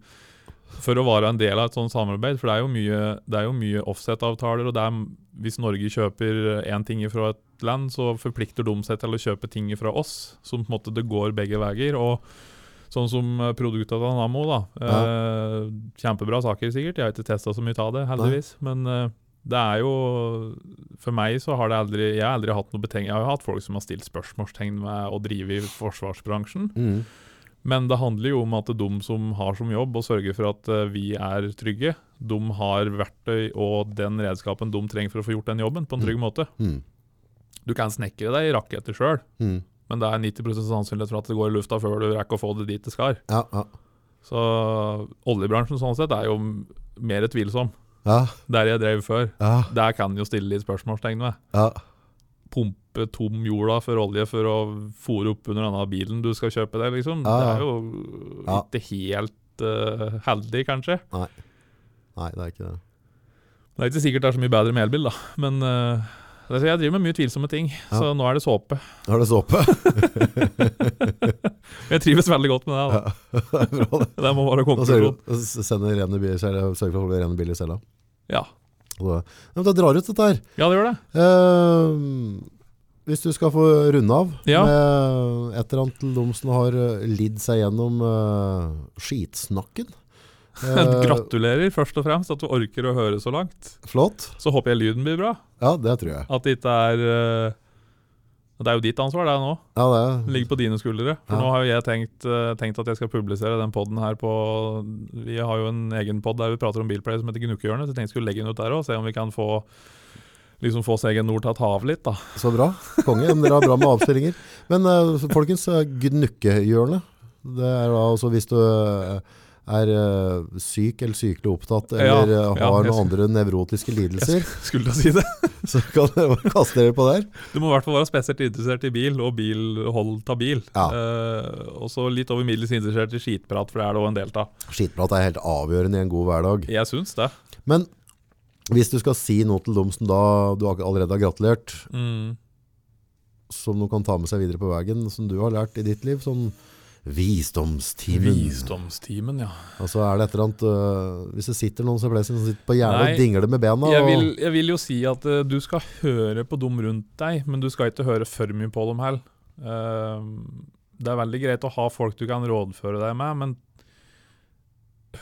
for å være en del av et sånt samarbeid, for det er jo mye, er jo mye offset-avtaler, og er, hvis Norge kjøper én ting fra et land, så forplikter de seg til å kjøpe ting fra oss, Så på en måte det går begge veier. og Sånn som eh, produktet av Nammo, da. Eh, kjempebra saker, sikkert. Jeg har ikke testa så mye av det, heldigvis. Men eh, det er jo For meg så har det aldri Jeg har aldri hatt noe betenkt Jeg har jo hatt folk som har stilt spørsmålstegn med å drive i forsvarsbransjen. Mm. Men det handler jo om at de som har som jobb å sørge for at eh, vi er trygge, de har verktøy og den redskapen de trenger for å få gjort den jobben på en trygg måte. Mm. Du kan snekre deg i raketter sjøl, Mm. men det er 90% sannsynlighet for at det går i lufta før du rekker å få det dit det skal. Ja, ja. Så oljebransjen sånn sett er jo mer tvilsom. Ja, Der jeg drev før, ja, der kan jo stille litt spørsmålstegn ved. ja. Pumpe tom jorda for olje for å fòre opp under denne bilen du skal kjøpe deg, liksom. Ja, Det er jo Ja. ikke helt uh, heldig, kanskje. Nei, Nei, det er ikke det. Det er ikke sikkert det er så mye bedre med elbil, da. Men det så jeg driver med mye tvilsomme ting, så nå er det såpe. Nå er det såpe. Jeg trives veldig godt med det. da. det er bra, det. Det må være konklusjon. sender rene biler, sørger sørger for å holde rene biler i cella. Ja. Så, ja, men da drar ut dette her. ja, det gjør det. Eh, hvis du skal få runde av Ja. med et eller annet til dem som har eh, lidd seg gjennom uh, skitsnakken. Eh, Gratulerer først og fremst at du orker å høre så langt. Flott. Så håper jeg lyden blir bra. Ja, det tror jeg. At det ikke er uh, Det er jo ditt ansvar, det nå. Ja, det Det er, ligger på dine skuldre. For Ja. nå har jo jeg tenkt, uh, tenkt at jeg skal publisere den poden her på Vi har jo en egen pod der vi prater om bilplay som heter Gnukkehjørnet, så jeg tenkte jeg skulle legge den ut der òg. Se om vi kan få Liksom få seg en nord tatt hav litt, da. så bra. Konge. Dere har bra med avspillinger. Men uh, folkens, eh, gnukkehjørnet. Det er da altså hvis du eh, er uh, syk eller sykelig opptatt eller ja, har jeg noen andre nevrotiske lidelser, Skulle da si det? så kan dere kaste dere på der. Du må i hvert fall være spesielt interessert i bil og bilhold av bil. Ja. Uh, og så litt over middels interessert i skitprat, for det er det òg en del av. Skitprat er helt avgjørende i en god hverdag. Jeg syns det. Men hvis du skal si noe til dem som da du allerede har gratulert, Mm. som de kan ta med seg videre på veien, som du har lært i ditt liv, sånn visdomstimen. Visdomstimen, ja. Altså er det et eller annet uh, Hvis det sitter noen som som sitter på Nei, og dingler med bena Jeg vil, jeg vil jo si at uh, du skal høre på dem rundt deg, men du skal ikke høre for mye på dem heller. Uh, det er veldig greit å ha folk du kan rådføre deg med, men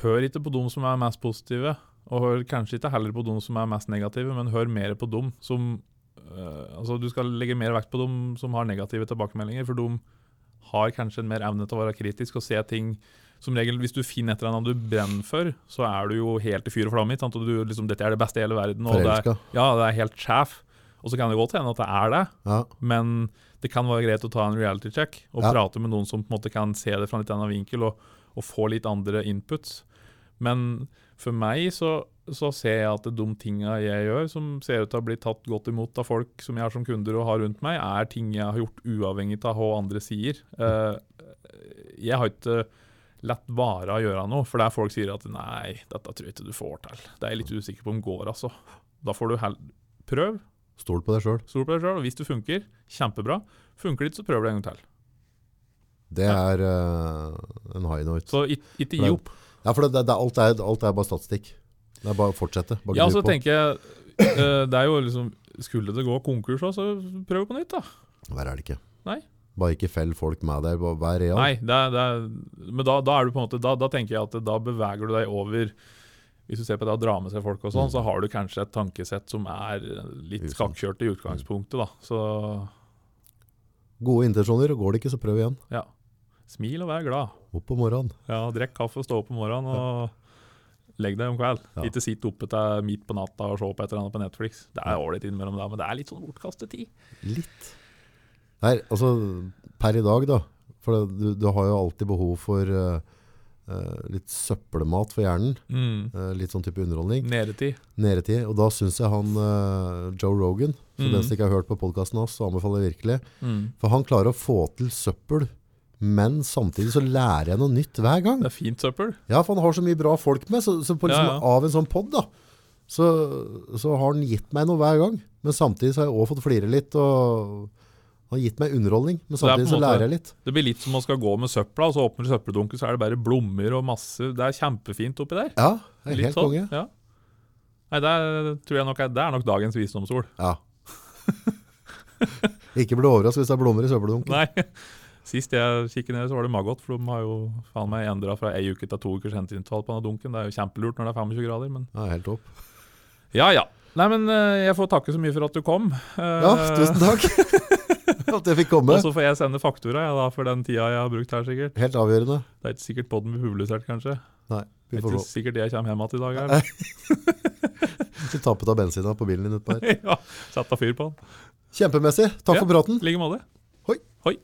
hør ikke på dem som er mest positive. Og hør kanskje ikke heller på de som er mest negative, men hør mer på dem som eh, Altså, du skal legge mer vekt på dem som har negative tilbakemeldinger, for de har kanskje en mer evne til å være kritisk og se ting som regel, Hvis du finner et eller annet du brenner for, så er du jo helt i fyr og flamme. sant? Og du, liksom, dette er det beste i hele verden. Og det er, ja, det er helt sjef. Og så kan det godt hende at det er det, Ja. men det kan være greit å ta en reality check og Ja. prate med noen som på en måte kan se det fra en litt annen vinkel og, og få litt andre inputs. Men for meg så, så ser jeg at de tinga jeg gjør, som ser ut til å bli tatt godt imot av folk som jeg har som kunder og har rundt meg, er ting jeg har gjort uavhengig av hva andre sier. Eh, jeg har ikke latt være å gjøre noe, for der folk sier at nei, dette tror jeg ikke du får til. Det er jeg litt usikker på om går, altså. Da får du hell prøv, Stol på deg sjøl. stol på deg sjøl, og hvis det funker, kjempebra. Funker det ikke, så prøv det en gang til. Det er uh, en high note. Så ikke gi opp. Ja, for det, det, alt, er, alt er bare statistikk. Det er bare å fortsette. Bare Ja, så på. tenker jeg eh, Det er jo liksom Skulle det gå konkurs òg, så prøv på nytt, da. Verre er det ikke. Nei. Bare ikke fell folk med deg. Vær real. Nei, det er, det er, men da, da er du på en måte da, da tenker jeg at da beveger du deg over Hvis du ser på det å dra med seg folk og sånn, Mm. så har du kanskje et tankesett som er litt skakkjørt i utgangspunktet, da. Så Gode intensjoner, går det ikke, så prøv igjen. ja. Smil og vær glad. Opp om morgenen. Ja, Drikk kaffe og stå opp om morgenen. Og legg deg om kveld. Ja. Ikke sitt oppe til midt på natta og se på et eller annet på Netflix. Det er ålreit innimellom, men det er litt sånn bortkastet tid. Litt. Nei, altså per i dag da, for det, du, du har jo alltid behov for uh, litt søppelmat for hjernen, Mm. Uh, litt sånn type underholdning, Nedetid. nedetid, og da synes jeg han Joe Rogan, for mm. den som ikke har hørt på podkasten hans, så anbefaler jeg virkelig, Mm. for han klarer å få til søppel, men samtidig så lærer jeg noe nytt hver gang. Det er fint søppel. Ja, for han har så mye bra folk med, så, så på liksom, Ja, ja. av en sånn podd da, så, så har han gitt meg noe hver gang. Men samtidig så har jeg også fått flire litt, og han har gitt meg underholdning, men samtidig måte, så lærer jeg litt. Det blir litt som man skal gå med søpla, og så åpner du søppeldunken, så er det bare blommer og masse Det er kjempefint oppi der. Ja, det er Litt helt sånn, konge. Ja. Nei, det er, tror jeg nok er, det er nok dagens visdomsord. Ja. Ikke bli overrasket hvis det er blommer i søppeldunken. Nei. Sist jeg kikket ned, så var det maggot, for de har jo faen meg endra fra ei uke til to ukers henteintervall på denne dunken. Det er jo kjempelurt når det er 25 grader, men Ja, helt topp. Ja ja. Nei, men eh, jeg får takke så mye for at du kom. Eh, Ja, tusen takk at jeg fikk komme. Og så får jeg sende faktura ja, da, for den tida jeg har brukt her, sikkert. Helt avgjørende. Det er ikke sikkert podden blir publisert, kanskje. Nei, vi får Det er ikke sikkert jeg kommer hjem igjen i dag. Her. Du tappet av bensina på bilen din utpå her. ja, Sett av fyr på den. Kjempemessig. Takk Ja. for praten. I like måte. Hoi. Hoi.